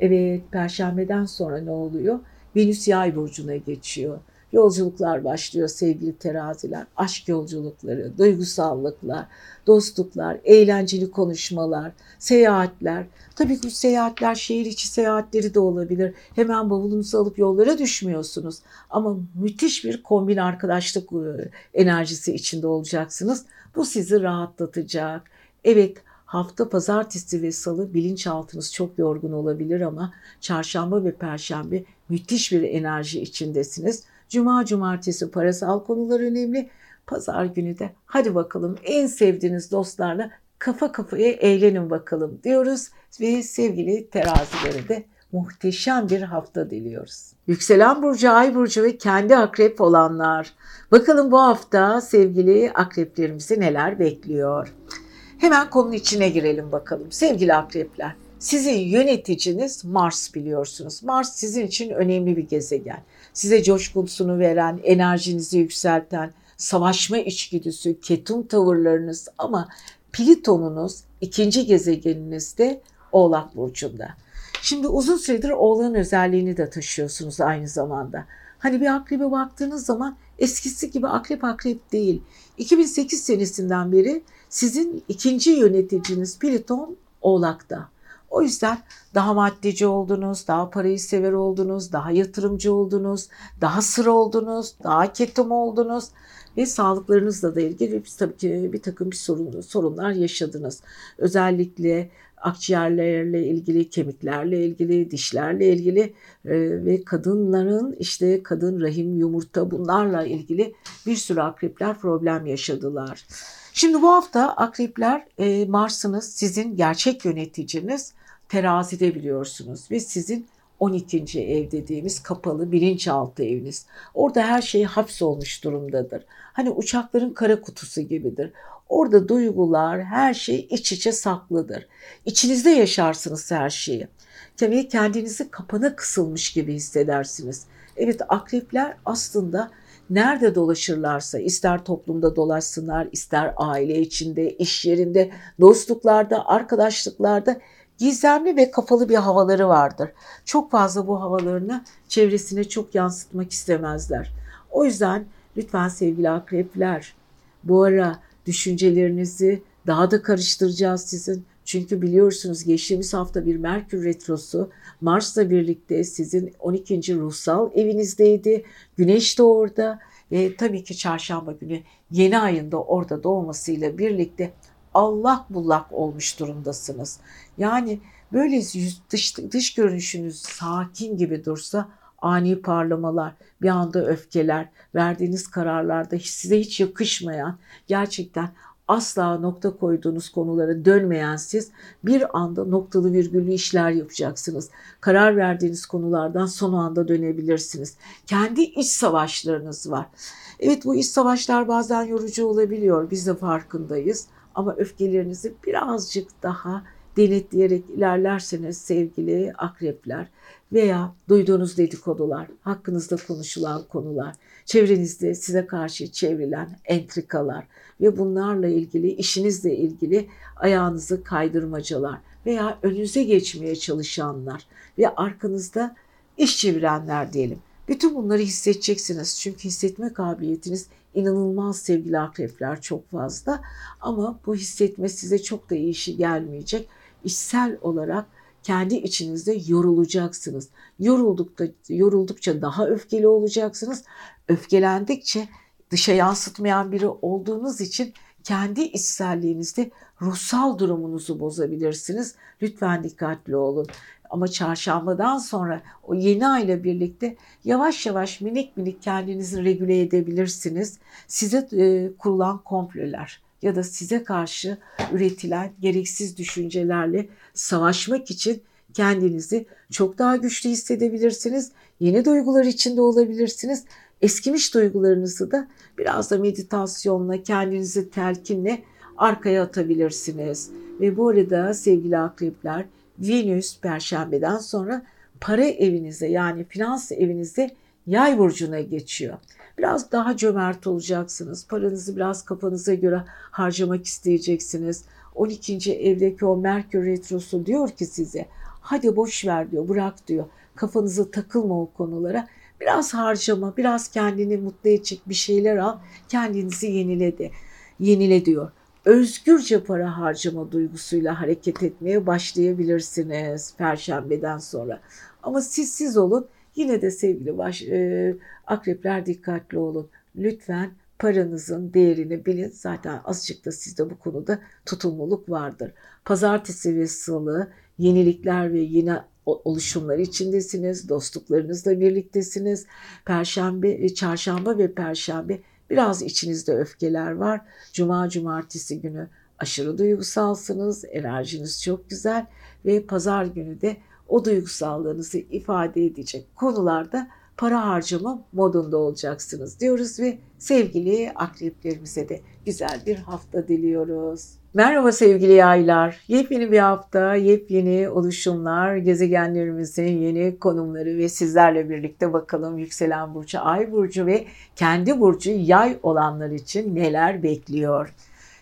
Evet, perşembeden sonra ne oluyor? Venüs yay burcuna geçiyor. Yolculuklar başlıyor sevgili teraziler. Aşk yolculukları, duygusallıklar, dostluklar, eğlenceli konuşmalar, seyahatler. Tabii ki bu seyahatler şehir içi seyahatleri de olabilir. Hemen bavulunuzu alıp yollara düşmüyorsunuz. Ama müthiş bir kombin arkadaşlık e, enerjisi içinde olacaksınız. Bu sizi rahatlatacak. Evet hafta pazartesi ve salı bilinçaltınız çok yorgun olabilir ama çarşamba ve perşembe müthiş bir enerji içindesiniz. Cuma, cumartesi parasal konular önemli. Pazar günü de hadi bakalım en sevdiğiniz dostlarla kafa kafaya eğlenin bakalım diyoruz ve sevgili terazilere de muhteşem bir hafta diliyoruz. Yükselen burcu, ay burcu ve kendi akrep olanlar. Bakalım bu hafta sevgili akreplerimizi neler bekliyor. Hemen konunun içine girelim bakalım. Sevgili akrepler, sizin yöneticiniz Mars biliyorsunuz. Mars sizin için önemli bir gezegen. Size coşkusunu veren, enerjinizi yükselten, savaşma içgüdüsü, ketum tavırlarınız ama Pliton'unuz ikinci gezegeninizde Oğlak Burcu'nda. Şimdi uzun süredir Oğlak'ın özelliğini de taşıyorsunuz aynı zamanda. Hani bir akrebe baktığınız zaman eskisi gibi akrep akrep değil. 2008 senesinden beri sizin ikinci yöneticiniz Pliton Oğlak'ta. O yüzden daha maddeci oldunuz, daha parayı sever oldunuz, daha yatırımcı oldunuz, daha sır oldunuz, daha ketum oldunuz ve sağlıklarınızla da ilgili tabii ki bir takım bir sorun, sorunlar yaşadınız. Özellikle akciğerlerle ilgili, kemiklerle ilgili, dişlerle ilgili e, ve kadınların işte kadın rahim, yumurta bunlarla ilgili bir sürü akrepler problem yaşadılar. Şimdi bu hafta akrepler e, Mars'ınız sizin gerçek yöneticiniz terazide biliyorsunuz ve sizin 12. ev dediğimiz kapalı bilinçaltı eviniz. Orada her şey hapsolmuş durumdadır. Hani uçakların kara kutusu gibidir. Orada duygular, her şey iç içe saklıdır. İçinizde yaşarsınız her şeyi. Tabii kendinizi kapana kısılmış gibi hissedersiniz. Evet akrepler aslında nerede dolaşırlarsa ister toplumda dolaşsınlar, ister aile içinde, iş yerinde, dostluklarda, arkadaşlıklarda gizemli ve kapalı bir havaları vardır. Çok fazla bu havalarını çevresine çok yansıtmak istemezler. O yüzden lütfen sevgili akrepler bu ara düşüncelerinizi daha da karıştıracağız sizin. Çünkü biliyorsunuz geçtiğimiz hafta bir Merkür Retrosu Mars'la birlikte sizin 12. ruhsal evinizdeydi. Güneş de orada ve tabii ki çarşamba günü yeni ayında orada doğmasıyla birlikte Allah bullak olmuş durumdasınız. Yani böyle dış, dış görünüşünüz sakin gibi dursa ani parlamalar, bir anda öfkeler, verdiğiniz kararlarda size hiç yakışmayan, gerçekten asla nokta koyduğunuz konulara dönmeyen siz bir anda noktalı virgüllü işler yapacaksınız. Karar verdiğiniz konulardan son anda dönebilirsiniz. Kendi iç savaşlarınız var. Evet bu iç savaşlar bazen yorucu olabiliyor. Biz de farkındayız. Ama öfkelerinizi birazcık daha denetleyerek ilerlerseniz sevgili akrepler veya duyduğunuz dedikodular, hakkınızda konuşulan konular, çevrenizde size karşı çevrilen entrikalar ve bunlarla ilgili işinizle ilgili ayağınızı kaydırmacalar veya önünüze geçmeye çalışanlar ve arkanızda iş çevirenler diyelim. Bütün bunları hissedeceksiniz. Çünkü hissetme kabiliyetiniz inanılmaz sevgili akrepler çok fazla. Ama bu hissetme size çok da iyi işi gelmeyecek. İçsel olarak kendi içinizde yorulacaksınız. Yoruldukça, yoruldukça daha öfkeli olacaksınız. Öfkelendikçe dışa yansıtmayan biri olduğunuz için kendi içselliğinizde ruhsal durumunuzu bozabilirsiniz. Lütfen dikkatli olun. Ama çarşambadan sonra o yeni ayla birlikte yavaş yavaş minik minik kendinizi regüle edebilirsiniz. Size e, kurulan komplolar ya da size karşı üretilen gereksiz düşüncelerle savaşmak için kendinizi çok daha güçlü hissedebilirsiniz. Yeni duygular içinde olabilirsiniz. Eskimiş duygularınızı da biraz da meditasyonla, kendinizi telkinle arkaya atabilirsiniz. Ve bu arada sevgili akrepler Venüs perşembeden sonra para evinize yani finans evinize yay burcuna geçiyor. Biraz daha cömert olacaksınız. Paranızı biraz kafanıza göre harcamak isteyeceksiniz. 12. evdeki o Merkür Retrosu diyor ki size hadi boş ver diyor bırak diyor. Kafanızı takılma o konulara. Biraz harcama, biraz kendini mutlu edecek bir şeyler al. Kendinizi yenile de, yenile diyor. Özgürce para harcama duygusuyla hareket etmeye başlayabilirsiniz Perşembeden sonra. Ama siz siz olun. Yine de sevgili baş, e, akrepler dikkatli olun. Lütfen paranızın değerini bilin. Zaten azıcık da sizde bu konuda tutumluluk vardır. Pazartesi ve salı yenilikler ve yine oluşumlar içindesiniz. Dostluklarınızla birliktesiniz. Perşembe, e, çarşamba ve perşembe biraz içinizde öfkeler var. Cuma, cumartesi günü aşırı duygusalsınız. Enerjiniz çok güzel ve pazar günü de o duygusallığınızı ifade edecek konularda para harcama modunda olacaksınız diyoruz ve sevgili akreplerimize de güzel bir hafta diliyoruz. Merhaba sevgili yaylar. Yepyeni bir hafta, yepyeni oluşumlar, gezegenlerimizin yeni konumları ve sizlerle birlikte bakalım yükselen burcu, ay burcu ve kendi burcu yay olanlar için neler bekliyor.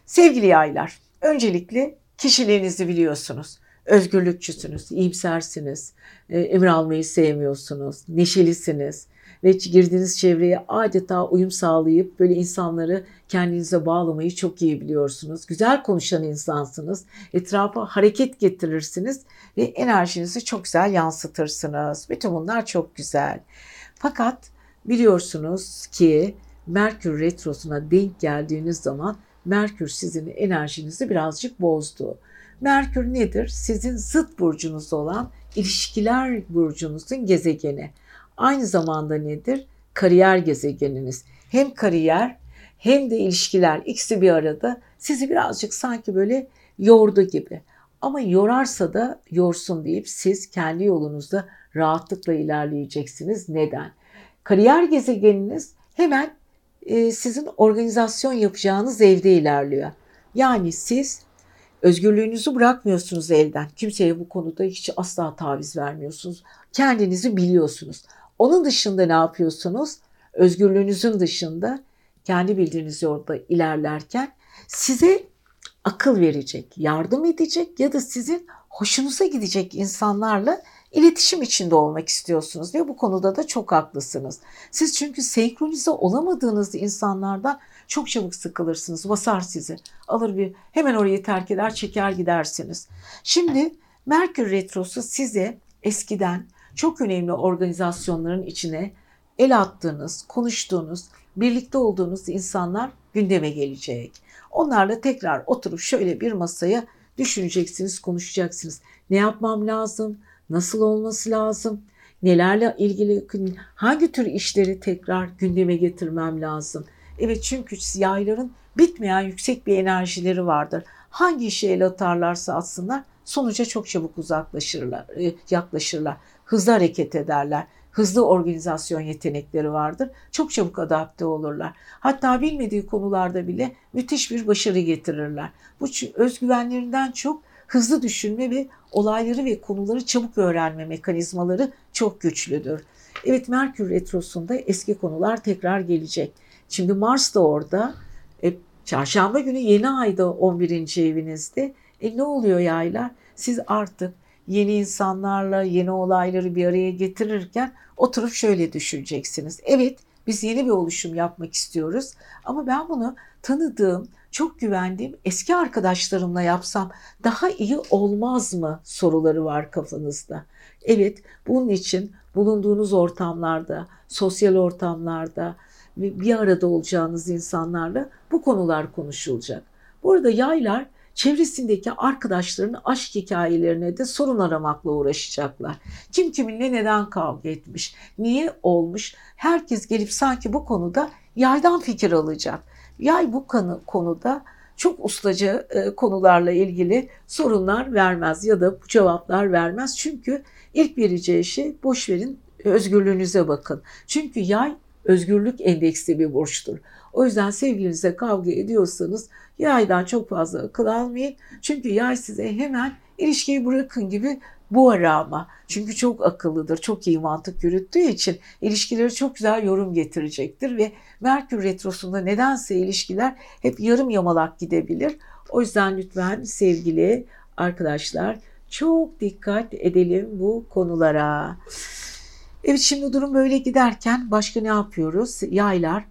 Sevgili yaylar, öncelikle kişiliğinizi biliyorsunuz özgürlükçüsünüz, iyimsersiniz, e, emir almayı sevmiyorsunuz, neşelisiniz ve girdiğiniz çevreye adeta uyum sağlayıp böyle insanları kendinize bağlamayı çok iyi biliyorsunuz. Güzel konuşan insansınız. Etrafa hareket getirirsiniz ve enerjinizi çok güzel yansıtırsınız. Bütün bunlar çok güzel. Fakat biliyorsunuz ki Merkür Retrosu'na denk geldiğiniz zaman Merkür sizin enerjinizi birazcık bozdu. Merkür nedir? Sizin zıt burcunuz olan ilişkiler burcunuzun gezegeni. Aynı zamanda nedir? Kariyer gezegeniniz. Hem kariyer hem de ilişkiler ikisi bir arada sizi birazcık sanki böyle yordu gibi. Ama yorarsa da yorsun deyip siz kendi yolunuzda rahatlıkla ilerleyeceksiniz. Neden? Kariyer gezegeniniz hemen e, sizin organizasyon yapacağınız evde ilerliyor. Yani siz Özgürlüğünüzü bırakmıyorsunuz elden. Kimseye bu konuda hiç asla taviz vermiyorsunuz. Kendinizi biliyorsunuz. Onun dışında ne yapıyorsunuz? Özgürlüğünüzün dışında kendi bildiğiniz yolda ilerlerken size akıl verecek, yardım edecek ya da sizin hoşunuza gidecek insanlarla iletişim içinde olmak istiyorsunuz ve bu konuda da çok haklısınız. Siz çünkü senkronize olamadığınız insanlardan çok çabuk sıkılırsınız. Basar sizi. Alır bir hemen orayı terk eder çeker gidersiniz. Şimdi Merkür Retrosu size eskiden çok önemli organizasyonların içine el attığınız, konuştuğunuz, birlikte olduğunuz insanlar gündeme gelecek. Onlarla tekrar oturup şöyle bir masaya düşüneceksiniz, konuşacaksınız. Ne yapmam lazım? Nasıl olması lazım? Nelerle ilgili hangi tür işleri tekrar gündeme getirmem lazım? Evet çünkü yayların bitmeyen yüksek bir enerjileri vardır. Hangi işe el atarlarsa atsınlar sonuca çok çabuk uzaklaşırlar, e, yaklaşırlar. Hızlı hareket ederler. Hızlı organizasyon yetenekleri vardır. Çok çabuk adapte olurlar. Hatta bilmediği konularda bile müthiş bir başarı getirirler. Bu özgüvenlerinden çok hızlı düşünme ve olayları ve konuları çabuk öğrenme mekanizmaları çok güçlüdür. Evet Merkür Retrosu'nda eski konular tekrar gelecek. Şimdi Mars da orada. E, çarşamba günü yeni ayda 11. evinizde. E ne oluyor yaylar? Siz artık yeni insanlarla yeni olayları bir araya getirirken oturup şöyle düşüneceksiniz. Evet biz yeni bir oluşum yapmak istiyoruz ama ben bunu tanıdığım, çok güvendiğim eski arkadaşlarımla yapsam daha iyi olmaz mı soruları var kafanızda. Evet bunun için bulunduğunuz ortamlarda, sosyal ortamlarda, bir arada olacağınız insanlarla bu konular konuşulacak. Bu arada yaylar çevresindeki arkadaşlarının aşk hikayelerine de sorun aramakla uğraşacaklar. Kim kiminle neden kavga etmiş, niye olmuş herkes gelip sanki bu konuda yaydan fikir alacak. Yay bu konu, konuda çok ustaca e, konularla ilgili sorunlar vermez ya da bu cevaplar vermez. Çünkü ilk vereceği şey boş verin özgürlüğünüze bakın. Çünkü yay özgürlük endeksli bir burçtur. O yüzden sevgilinize kavga ediyorsanız yaydan çok fazla akıl almayın. Çünkü yay size hemen ilişkiyi bırakın gibi bu ara ama. Çünkü çok akıllıdır, çok iyi mantık yürüttüğü için ilişkileri çok güzel yorum getirecektir ve Merkür Retrosu'nda nedense ilişkiler hep yarım yamalak gidebilir. O yüzden lütfen sevgili arkadaşlar çok dikkat edelim bu konulara. Evet şimdi durum böyle giderken başka ne yapıyoruz? Yaylar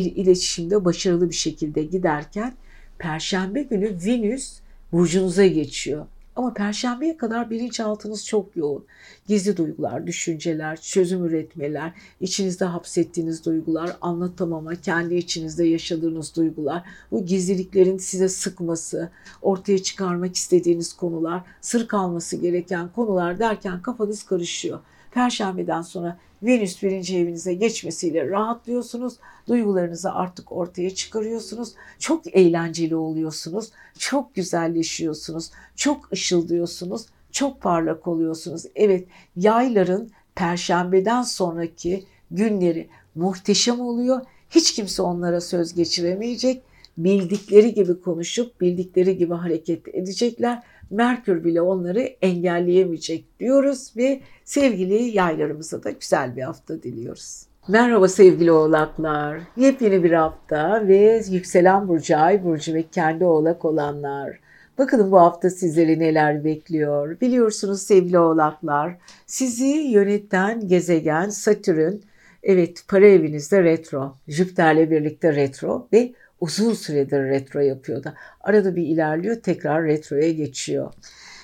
iletişimde başarılı bir şekilde giderken Perşembe günü Venüs burcunuza geçiyor. Ama perşembeye kadar bilinçaltınız çok yoğun. Gizli duygular, düşünceler, çözüm üretmeler, içinizde hapsettiğiniz duygular, anlatamama, kendi içinizde yaşadığınız duygular, bu gizliliklerin size sıkması, ortaya çıkarmak istediğiniz konular, sır kalması gereken konular derken kafanız karışıyor. Perşembeden sonra Venüs birinci evinize geçmesiyle rahatlıyorsunuz. Duygularınızı artık ortaya çıkarıyorsunuz. Çok eğlenceli oluyorsunuz. Çok güzelleşiyorsunuz. Çok ışıldıyorsunuz. Çok parlak oluyorsunuz. Evet yayların perşembeden sonraki günleri muhteşem oluyor. Hiç kimse onlara söz geçiremeyecek. Bildikleri gibi konuşup bildikleri gibi hareket edecekler Merkür bile onları engelleyemeyecek diyoruz ve sevgili yaylarımıza da güzel bir hafta diliyoruz. Merhaba sevgili oğlaklar. Yepyeni bir hafta ve yükselen burcu, ay burcu ve kendi oğlak olanlar. Bakalım bu hafta sizleri neler bekliyor. Biliyorsunuz sevgili oğlaklar, sizi yöneten gezegen Satürn, evet para evinizde retro, Jüpiter'le birlikte retro ve uzun süredir retro yapıyordu. Arada bir ilerliyor tekrar retroya geçiyor.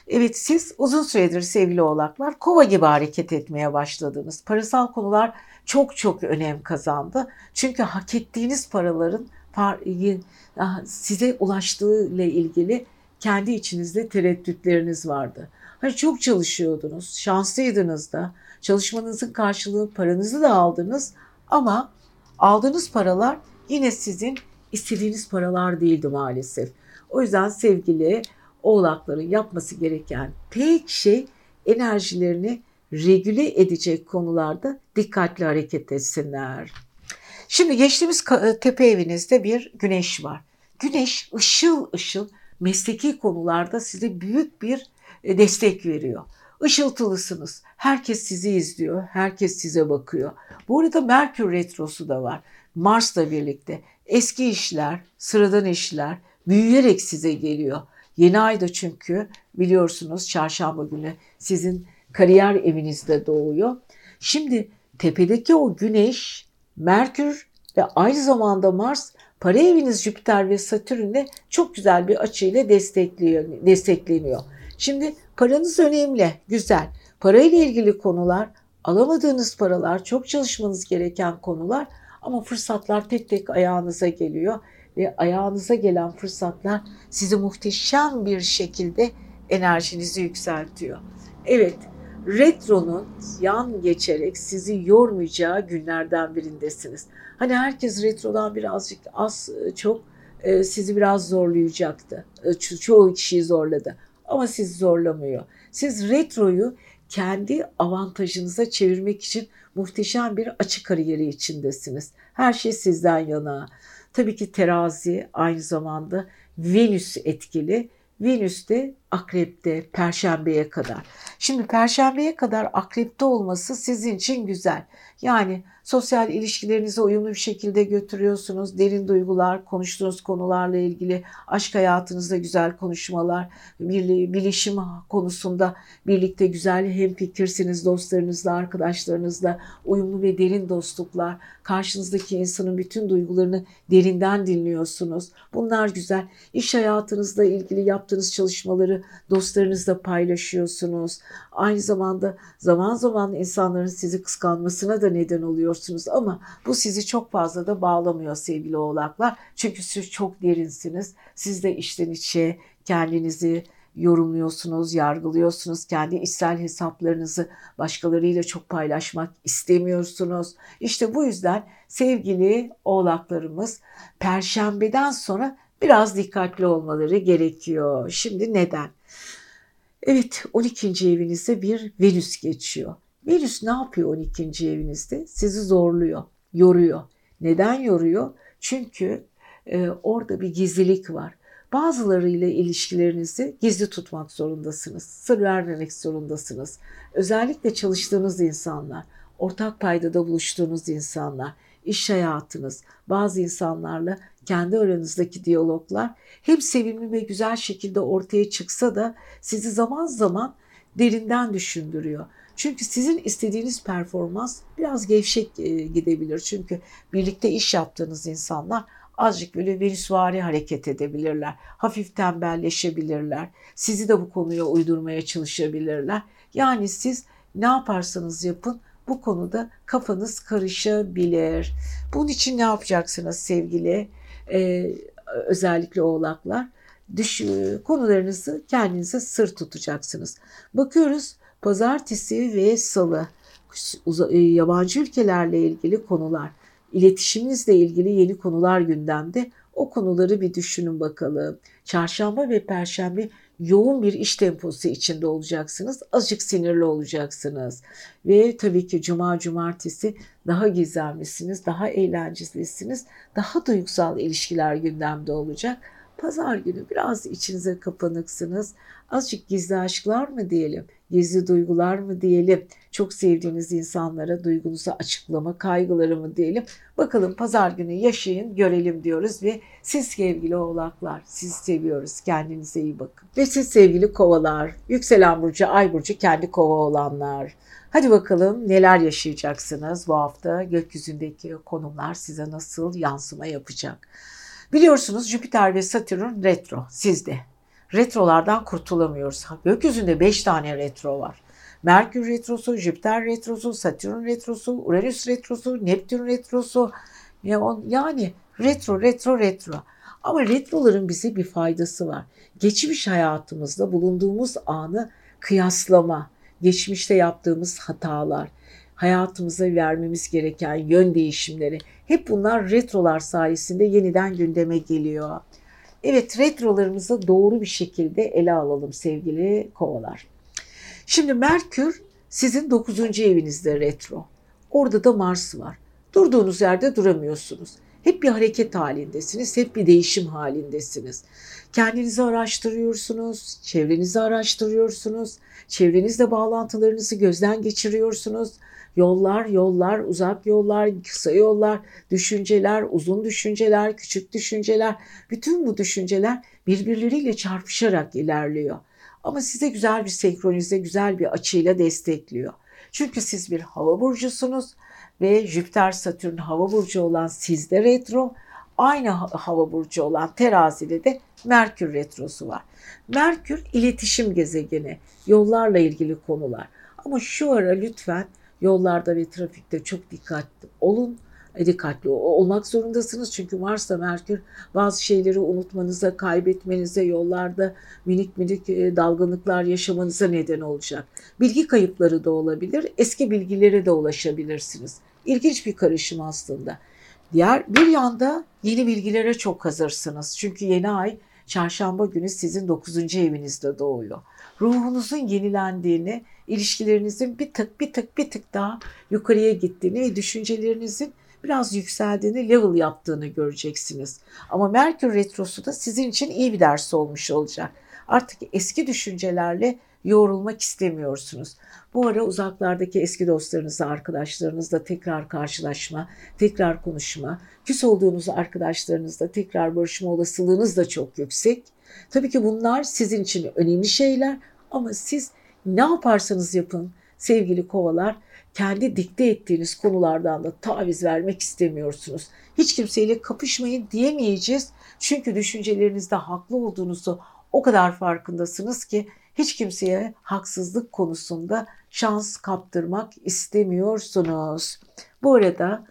Evet siz uzun süredir sevgili oğlaklar kova gibi hareket etmeye başladınız. Parasal konular çok çok önem kazandı. Çünkü hak ettiğiniz paraların size ulaştığı ile ilgili kendi içinizde tereddütleriniz vardı. Hani çok çalışıyordunuz, şanslıydınız da, çalışmanızın karşılığı paranızı da aldınız ama aldığınız paralar yine sizin istediğiniz paralar değildi maalesef. O yüzden sevgili oğlakların yapması gereken tek şey enerjilerini regüle edecek konularda dikkatli hareket etsinler. Şimdi geçtiğimiz e, tepe evinizde bir güneş var. Güneş ışıl ışıl mesleki konularda size büyük bir e, destek veriyor. Işıltılısınız. Herkes sizi izliyor. Herkes size bakıyor. Bu arada Merkür Retrosu da var. Mars'la birlikte eski işler, sıradan işler büyüyerek size geliyor. Yeni ayda çünkü biliyorsunuz çarşamba günü sizin kariyer evinizde doğuyor. Şimdi tepedeki o güneş, Merkür ve aynı zamanda Mars para eviniz Jüpiter ve Satürn'le çok güzel bir açıyla destekliyor, destekleniyor. Şimdi paranız önemli, güzel. Parayla ilgili konular, alamadığınız paralar, çok çalışmanız gereken konular ama fırsatlar tek tek ayağınıza geliyor ve ayağınıza gelen fırsatlar sizi muhteşem bir şekilde enerjinizi yükseltiyor. Evet, retronun yan geçerek sizi yormayacağı günlerden birindesiniz. Hani herkes retrodan birazcık az çok e, sizi biraz zorlayacaktı. E, ço çoğu kişiyi zorladı ama sizi zorlamıyor. Siz retroyu kendi avantajınıza çevirmek için muhteşem bir açık kariyeri içindesiniz. Her şey sizden yana. Tabii ki terazi aynı zamanda Venüs etkili. Venüs de akrepte perşembeye kadar. Şimdi perşembeye kadar akrepte olması sizin için güzel. Yani sosyal ilişkilerinizi uyumlu bir şekilde götürüyorsunuz. Derin duygular, konuştuğunuz konularla ilgili aşk hayatınızda güzel konuşmalar, bilişim konusunda birlikte güzel hem fikirsiniz dostlarınızla, arkadaşlarınızla, uyumlu ve derin dostluklar. Karşınızdaki insanın bütün duygularını derinden dinliyorsunuz. Bunlar güzel. İş hayatınızla ilgili yaptığınız çalışmaları dostlarınızla paylaşıyorsunuz. Aynı zamanda zaman zaman insanların sizi kıskanmasına da neden oluyorsunuz ama bu sizi çok fazla da bağlamıyor sevgili oğlaklar. Çünkü siz çok derinsiniz. Siz de içten içe kendinizi yorumluyorsunuz, yargılıyorsunuz. Kendi içsel hesaplarınızı başkalarıyla çok paylaşmak istemiyorsunuz. İşte bu yüzden sevgili oğlaklarımız perşembeden sonra biraz dikkatli olmaları gerekiyor. Şimdi neden? Evet 12. evinizde bir Venüs geçiyor. Venüs ne yapıyor 12. evinizde? Sizi zorluyor, yoruyor. Neden yoruyor? Çünkü e, orada bir gizlilik var. Bazılarıyla ilişkilerinizi gizli tutmak zorundasınız. Sır vermemek zorundasınız. Özellikle çalıştığınız insanlar, ortak paydada buluştuğunuz insanlar, iş hayatınız, bazı insanlarla kendi aranızdaki diyaloglar hem sevimli ve güzel şekilde ortaya çıksa da sizi zaman zaman derinden düşündürüyor. Çünkü sizin istediğiniz performans biraz gevşek e, gidebilir. Çünkü birlikte iş yaptığınız insanlar azıcık böyle venüsvari hareket edebilirler. Hafif tembelleşebilirler. Sizi de bu konuya uydurmaya çalışabilirler. Yani siz ne yaparsanız yapın bu konuda kafanız karışabilir. Bunun için ne yapacaksınız sevgili e, özellikle oğlaklar? Düş, konularınızı kendinize sır tutacaksınız. Bakıyoruz pazartesi ve salı e, yabancı ülkelerle ilgili konular, iletişiminizle ilgili yeni konular gündemde. O konuları bir düşünün bakalım. Çarşamba ve perşembe yoğun bir iş temposu içinde olacaksınız. Azıcık sinirli olacaksınız. Ve tabii ki cuma cumartesi daha gizemlisiniz, daha eğlencelisiniz, daha duygusal ilişkiler gündemde olacak. Pazar günü biraz içinize kapanıksınız. Azıcık gizli aşklar mı diyelim, gizli duygular mı diyelim, çok sevdiğiniz insanlara duygunuzu açıklama kaygıları mı diyelim. Bakalım pazar günü yaşayın, görelim diyoruz ve siz sevgili oğlaklar, siz seviyoruz. Kendinize iyi bakın. Ve siz sevgili kovalar, yükselen burcu, ay burcu kendi kova olanlar. Hadi bakalım neler yaşayacaksınız bu hafta? Gökyüzündeki konumlar size nasıl yansıma yapacak? Biliyorsunuz Jüpiter ve Satürn retro sizde. Retrolardan kurtulamıyoruz. Gökyüzünde 5 tane retro var. Merkür retrosu, Jüpiter retrosu, Satürn retrosu, Uranüs retrosu, Neptün retrosu. Yani retro, retro, retro. Ama retroların bize bir faydası var. Geçmiş hayatımızda bulunduğumuz anı kıyaslama, geçmişte yaptığımız hatalar, hayatımıza vermemiz gereken yön değişimleri hep bunlar retrolar sayesinde yeniden gündeme geliyor. Evet retrolarımızı doğru bir şekilde ele alalım sevgili kovalar. Şimdi Merkür sizin 9. evinizde retro. Orada da Mars var. Durduğunuz yerde duramıyorsunuz. Hep bir hareket halindesiniz, hep bir değişim halindesiniz. Kendinizi araştırıyorsunuz, çevrenizi araştırıyorsunuz, çevrenizle bağlantılarınızı gözden geçiriyorsunuz. Yollar, yollar, uzak yollar, kısa yollar, düşünceler, uzun düşünceler, küçük düşünceler, bütün bu düşünceler birbirleriyle çarpışarak ilerliyor. Ama size güzel bir senkronize, güzel bir açıyla destekliyor. Çünkü siz bir hava burcusunuz ve Jüpiter Satürn hava burcu olan sizde retro, aynı hava burcu olan terazide de Merkür retrosu var. Merkür iletişim gezegeni, yollarla ilgili konular. Ama şu ara lütfen Yollarda ve trafikte çok dikkatli olun. E, dikkatli olmak zorundasınız çünkü Mars'ta Merkür bazı şeyleri unutmanıza, kaybetmenize, yollarda minik minik e, dalgınlıklar yaşamanıza neden olacak. Bilgi kayıpları da olabilir, eski bilgilere de ulaşabilirsiniz. İlginç bir karışım aslında. Diğer bir yanda yeni bilgilere çok hazırsınız. Çünkü yeni ay çarşamba günü sizin 9. evinizde doğuyor. Ruhunuzun yenilendiğini, ilişkilerinizin bir tık bir tık bir tık daha yukarıya gittiğini ve düşüncelerinizin biraz yükseldiğini, level yaptığını göreceksiniz. Ama Merkür Retrosu da sizin için iyi bir ders olmuş olacak. Artık eski düşüncelerle yoğrulmak istemiyorsunuz. Bu ara uzaklardaki eski dostlarınızla, arkadaşlarınızla tekrar karşılaşma, tekrar konuşma, küs olduğunuz arkadaşlarınızla tekrar barışma olasılığınız da çok yüksek. Tabii ki bunlar sizin için önemli şeyler ama siz ne yaparsanız yapın sevgili kovalar kendi dikte ettiğiniz konulardan da taviz vermek istemiyorsunuz. Hiç kimseyle kapışmayın diyemeyeceğiz. Çünkü düşüncelerinizde haklı olduğunuzu o kadar farkındasınız ki hiç kimseye haksızlık konusunda şans kaptırmak istemiyorsunuz. Bu arada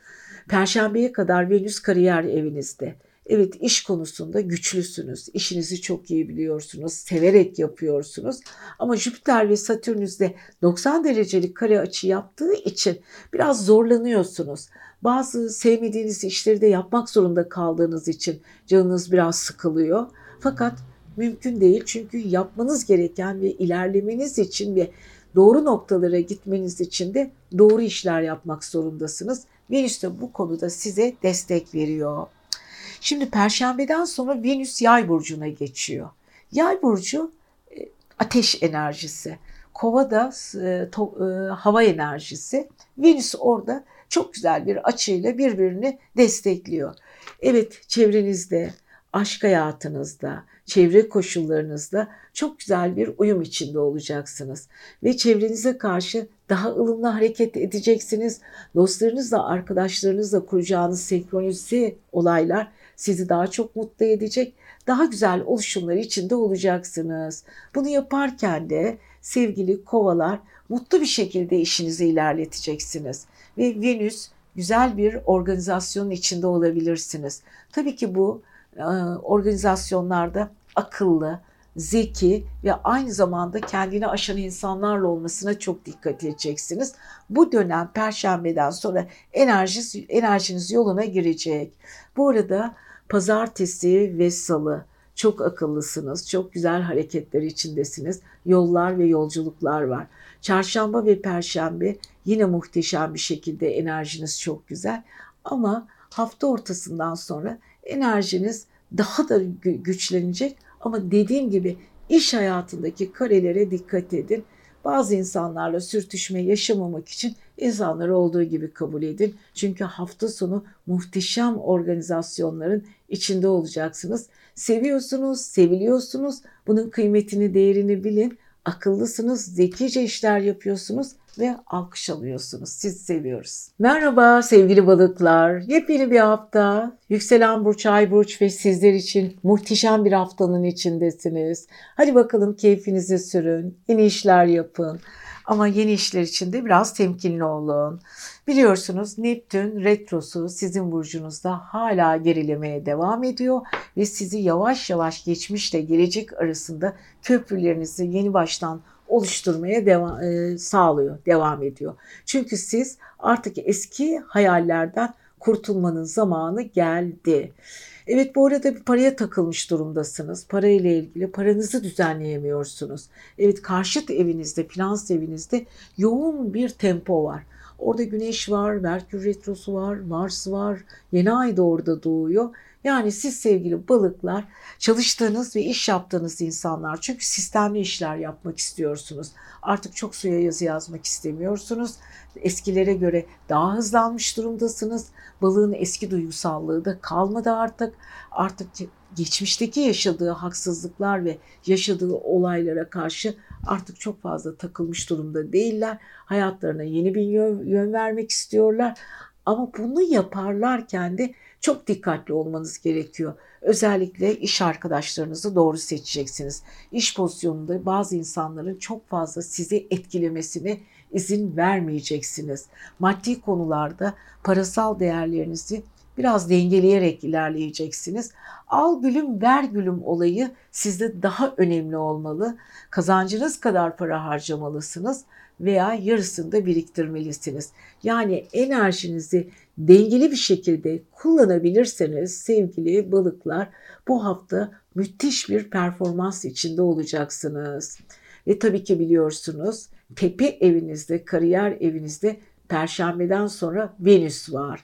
Perşembeye kadar Venüs kariyer evinizde. Evet iş konusunda güçlüsünüz. İşinizi çok iyi biliyorsunuz. Severek yapıyorsunuz. Ama Jüpiter ve Satürn'ünüzde 90 derecelik kare açı yaptığı için biraz zorlanıyorsunuz. Bazı sevmediğiniz işleri de yapmak zorunda kaldığınız için canınız biraz sıkılıyor. Fakat mümkün değil çünkü yapmanız gereken ve ilerlemeniz için ve doğru noktalara gitmeniz için de doğru işler yapmak zorundasınız. Venüs de bu konuda size destek veriyor. Şimdi perşembeden sonra Venüs yay burcuna geçiyor. Yay burcu e, ateş enerjisi. Kova da e, to, e, hava enerjisi. Venüs orada çok güzel bir açıyla birbirini destekliyor. Evet çevrenizde, aşk hayatınızda, çevre koşullarınızda çok güzel bir uyum içinde olacaksınız. Ve çevrenize karşı daha ılımlı hareket edeceksiniz. Dostlarınızla, arkadaşlarınızla kuracağınız senkronize olaylar sizi daha çok mutlu edecek. Daha güzel oluşumlar içinde olacaksınız. Bunu yaparken de sevgili kovalar mutlu bir şekilde işinizi ilerleteceksiniz. Ve Venüs güzel bir organizasyonun içinde olabilirsiniz. Tabii ki bu e, organizasyonlarda akıllı, zeki ve aynı zamanda kendini aşan insanlarla olmasına çok dikkat edeceksiniz. Bu dönem perşembeden sonra enerjiniz, enerjiniz yoluna girecek. Bu arada pazartesi ve salı çok akıllısınız, çok güzel hareketler içindesiniz. Yollar ve yolculuklar var. Çarşamba ve perşembe yine muhteşem bir şekilde enerjiniz çok güzel. Ama hafta ortasından sonra enerjiniz daha da güçlenecek. Ama dediğim gibi iş hayatındaki karelere dikkat edin. Bazı insanlarla sürtüşme yaşamamak için insanları olduğu gibi kabul edin. Çünkü hafta sonu muhteşem organizasyonların içinde olacaksınız. Seviyorsunuz, seviliyorsunuz. Bunun kıymetini, değerini bilin. Akıllısınız, zekice işler yapıyorsunuz ve alkış alıyorsunuz. Siz seviyoruz. Merhaba sevgili balıklar. Yepyeni bir hafta. Yükselen burç, ay burç ve sizler için muhteşem bir haftanın içindesiniz. Hadi bakalım keyfinizi sürün. Yeni işler yapın. Ama yeni işler için de biraz temkinli olun. Biliyorsunuz Neptün retrosu sizin burcunuzda hala gerilemeye devam ediyor ve sizi yavaş yavaş geçmişle gelecek arasında köprülerinizi yeni baştan oluşturmaya devam, e, sağlıyor, devam ediyor. Çünkü siz artık eski hayallerden kurtulmanın zamanı geldi. Evet bu arada bir paraya takılmış durumdasınız. Para ile ilgili paranızı düzenleyemiyorsunuz. Evet karşıt evinizde, finans evinizde yoğun bir tempo var. Orada Güneş var, Merkür Retrosu var, Mars var, yeni ay da orada doğuyor. Yani siz sevgili balıklar çalıştığınız ve iş yaptığınız insanlar çünkü sistemli işler yapmak istiyorsunuz. Artık çok suya yazı yazmak istemiyorsunuz. Eskilere göre daha hızlanmış durumdasınız. Balığın eski duygusallığı da kalmadı artık. Artık geçmişteki yaşadığı haksızlıklar ve yaşadığı olaylara karşı artık çok fazla takılmış durumda değiller. Hayatlarına yeni bir yön, yön vermek istiyorlar. Ama bunu yaparlarken de çok dikkatli olmanız gerekiyor. Özellikle iş arkadaşlarınızı doğru seçeceksiniz. İş pozisyonunda bazı insanların çok fazla sizi etkilemesine izin vermeyeceksiniz. Maddi konularda parasal değerlerinizi biraz dengeleyerek ilerleyeceksiniz. Al gülüm ver gülüm olayı sizde daha önemli olmalı. Kazancınız kadar para harcamalısınız veya yarısını da biriktirmelisiniz. Yani enerjinizi dengeli bir şekilde kullanabilirseniz sevgili balıklar bu hafta müthiş bir performans içinde olacaksınız. Ve tabii ki biliyorsunuz tepe evinizde, kariyer evinizde perşembeden sonra Venüs var.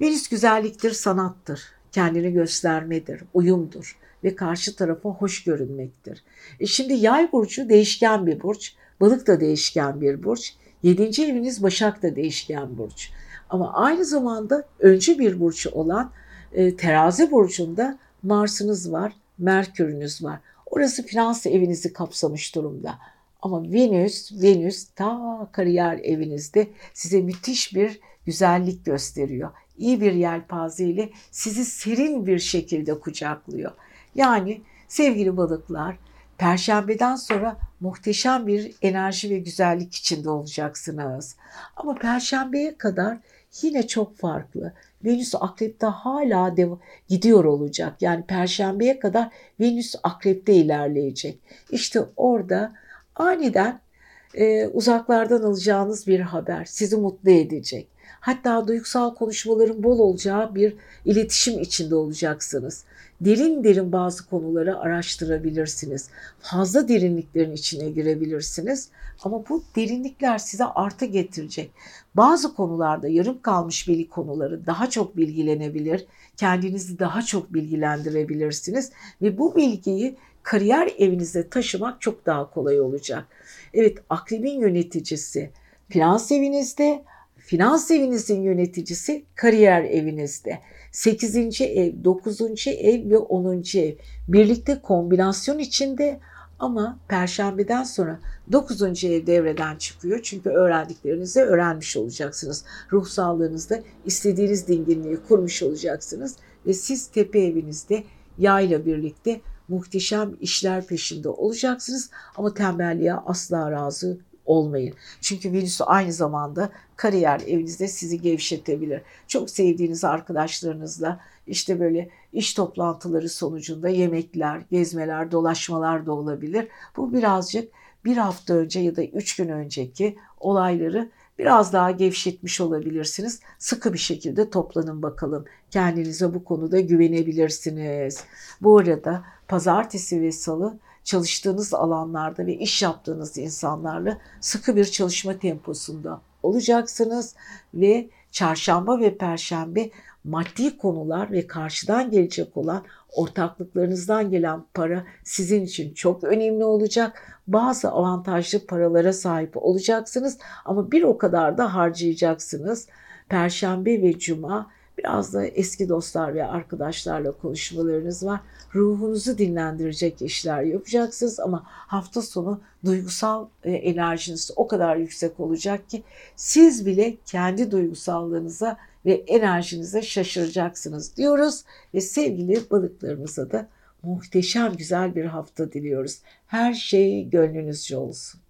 Venüs güzelliktir, sanattır, kendini göstermedir, uyumdur ve karşı tarafa hoş görünmektir. E şimdi yay burcu değişken bir burç, balık da değişken bir burç, yedinci eviniz başak da değişken burç. Ama aynı zamanda öncü bir burç olan e, terazi burcunda Mars'ınız var, Merkür'ünüz var. Orası finans evinizi kapsamış durumda. Ama Venüs, Venüs ta kariyer evinizde size müthiş bir güzellik gösteriyor. İyi bir yelpaze ile sizi serin bir şekilde kucaklıyor. Yani sevgili balıklar, Perşembeden sonra muhteşem bir enerji ve güzellik içinde olacaksınız. Ama perşembeye kadar yine çok farklı. Venüs akrepte hala dev gidiyor olacak. Yani perşembeye kadar Venüs akrepte ilerleyecek. İşte orada aniden e, uzaklardan alacağınız bir haber sizi mutlu edecek. Hatta duygusal konuşmaların bol olacağı bir iletişim içinde olacaksınız. Derin derin bazı konuları araştırabilirsiniz. Fazla derinliklerin içine girebilirsiniz. Ama bu derinlikler size artı getirecek. Bazı konularda yarım kalmış bilgi konuları daha çok bilgilenebilir. Kendinizi daha çok bilgilendirebilirsiniz. Ve bu bilgiyi kariyer evinize taşımak çok daha kolay olacak. Evet akrebin yöneticisi finans evinizde, finans evinizin yöneticisi kariyer evinizde. 8. ev, 9. ev ve 10. ev birlikte kombinasyon içinde ama perşembeden sonra 9. ev devreden çıkıyor. Çünkü öğrendiklerinizi öğrenmiş olacaksınız. Ruh sağlığınızda istediğiniz dinginliği kurmuş olacaksınız. Ve siz tepe evinizde yayla birlikte muhteşem işler peşinde olacaksınız. Ama tembelliğe asla razı olmayın. Çünkü Venüs aynı zamanda kariyer evinizde sizi gevşetebilir. Çok sevdiğiniz arkadaşlarınızla işte böyle iş toplantıları sonucunda yemekler, gezmeler, dolaşmalar da olabilir. Bu birazcık bir hafta önce ya da üç gün önceki olayları biraz daha gevşetmiş olabilirsiniz. Sıkı bir şekilde toplanın bakalım. Kendinize bu konuda güvenebilirsiniz. Bu arada pazartesi ve salı çalıştığınız alanlarda ve iş yaptığınız insanlarla sıkı bir çalışma temposunda olacaksınız ve çarşamba ve perşembe maddi konular ve karşıdan gelecek olan ortaklıklarınızdan gelen para sizin için çok önemli olacak. Bazı avantajlı paralara sahip olacaksınız ama bir o kadar da harcayacaksınız. Perşembe ve cuma Biraz da eski dostlar ve arkadaşlarla konuşmalarınız var. Ruhunuzu dinlendirecek işler yapacaksınız ama hafta sonu duygusal e, enerjiniz o kadar yüksek olacak ki siz bile kendi duygusallığınıza ve enerjinize şaşıracaksınız diyoruz ve sevgili balıklarımıza da muhteşem güzel bir hafta diliyoruz. Her şey gönlünüzce olsun.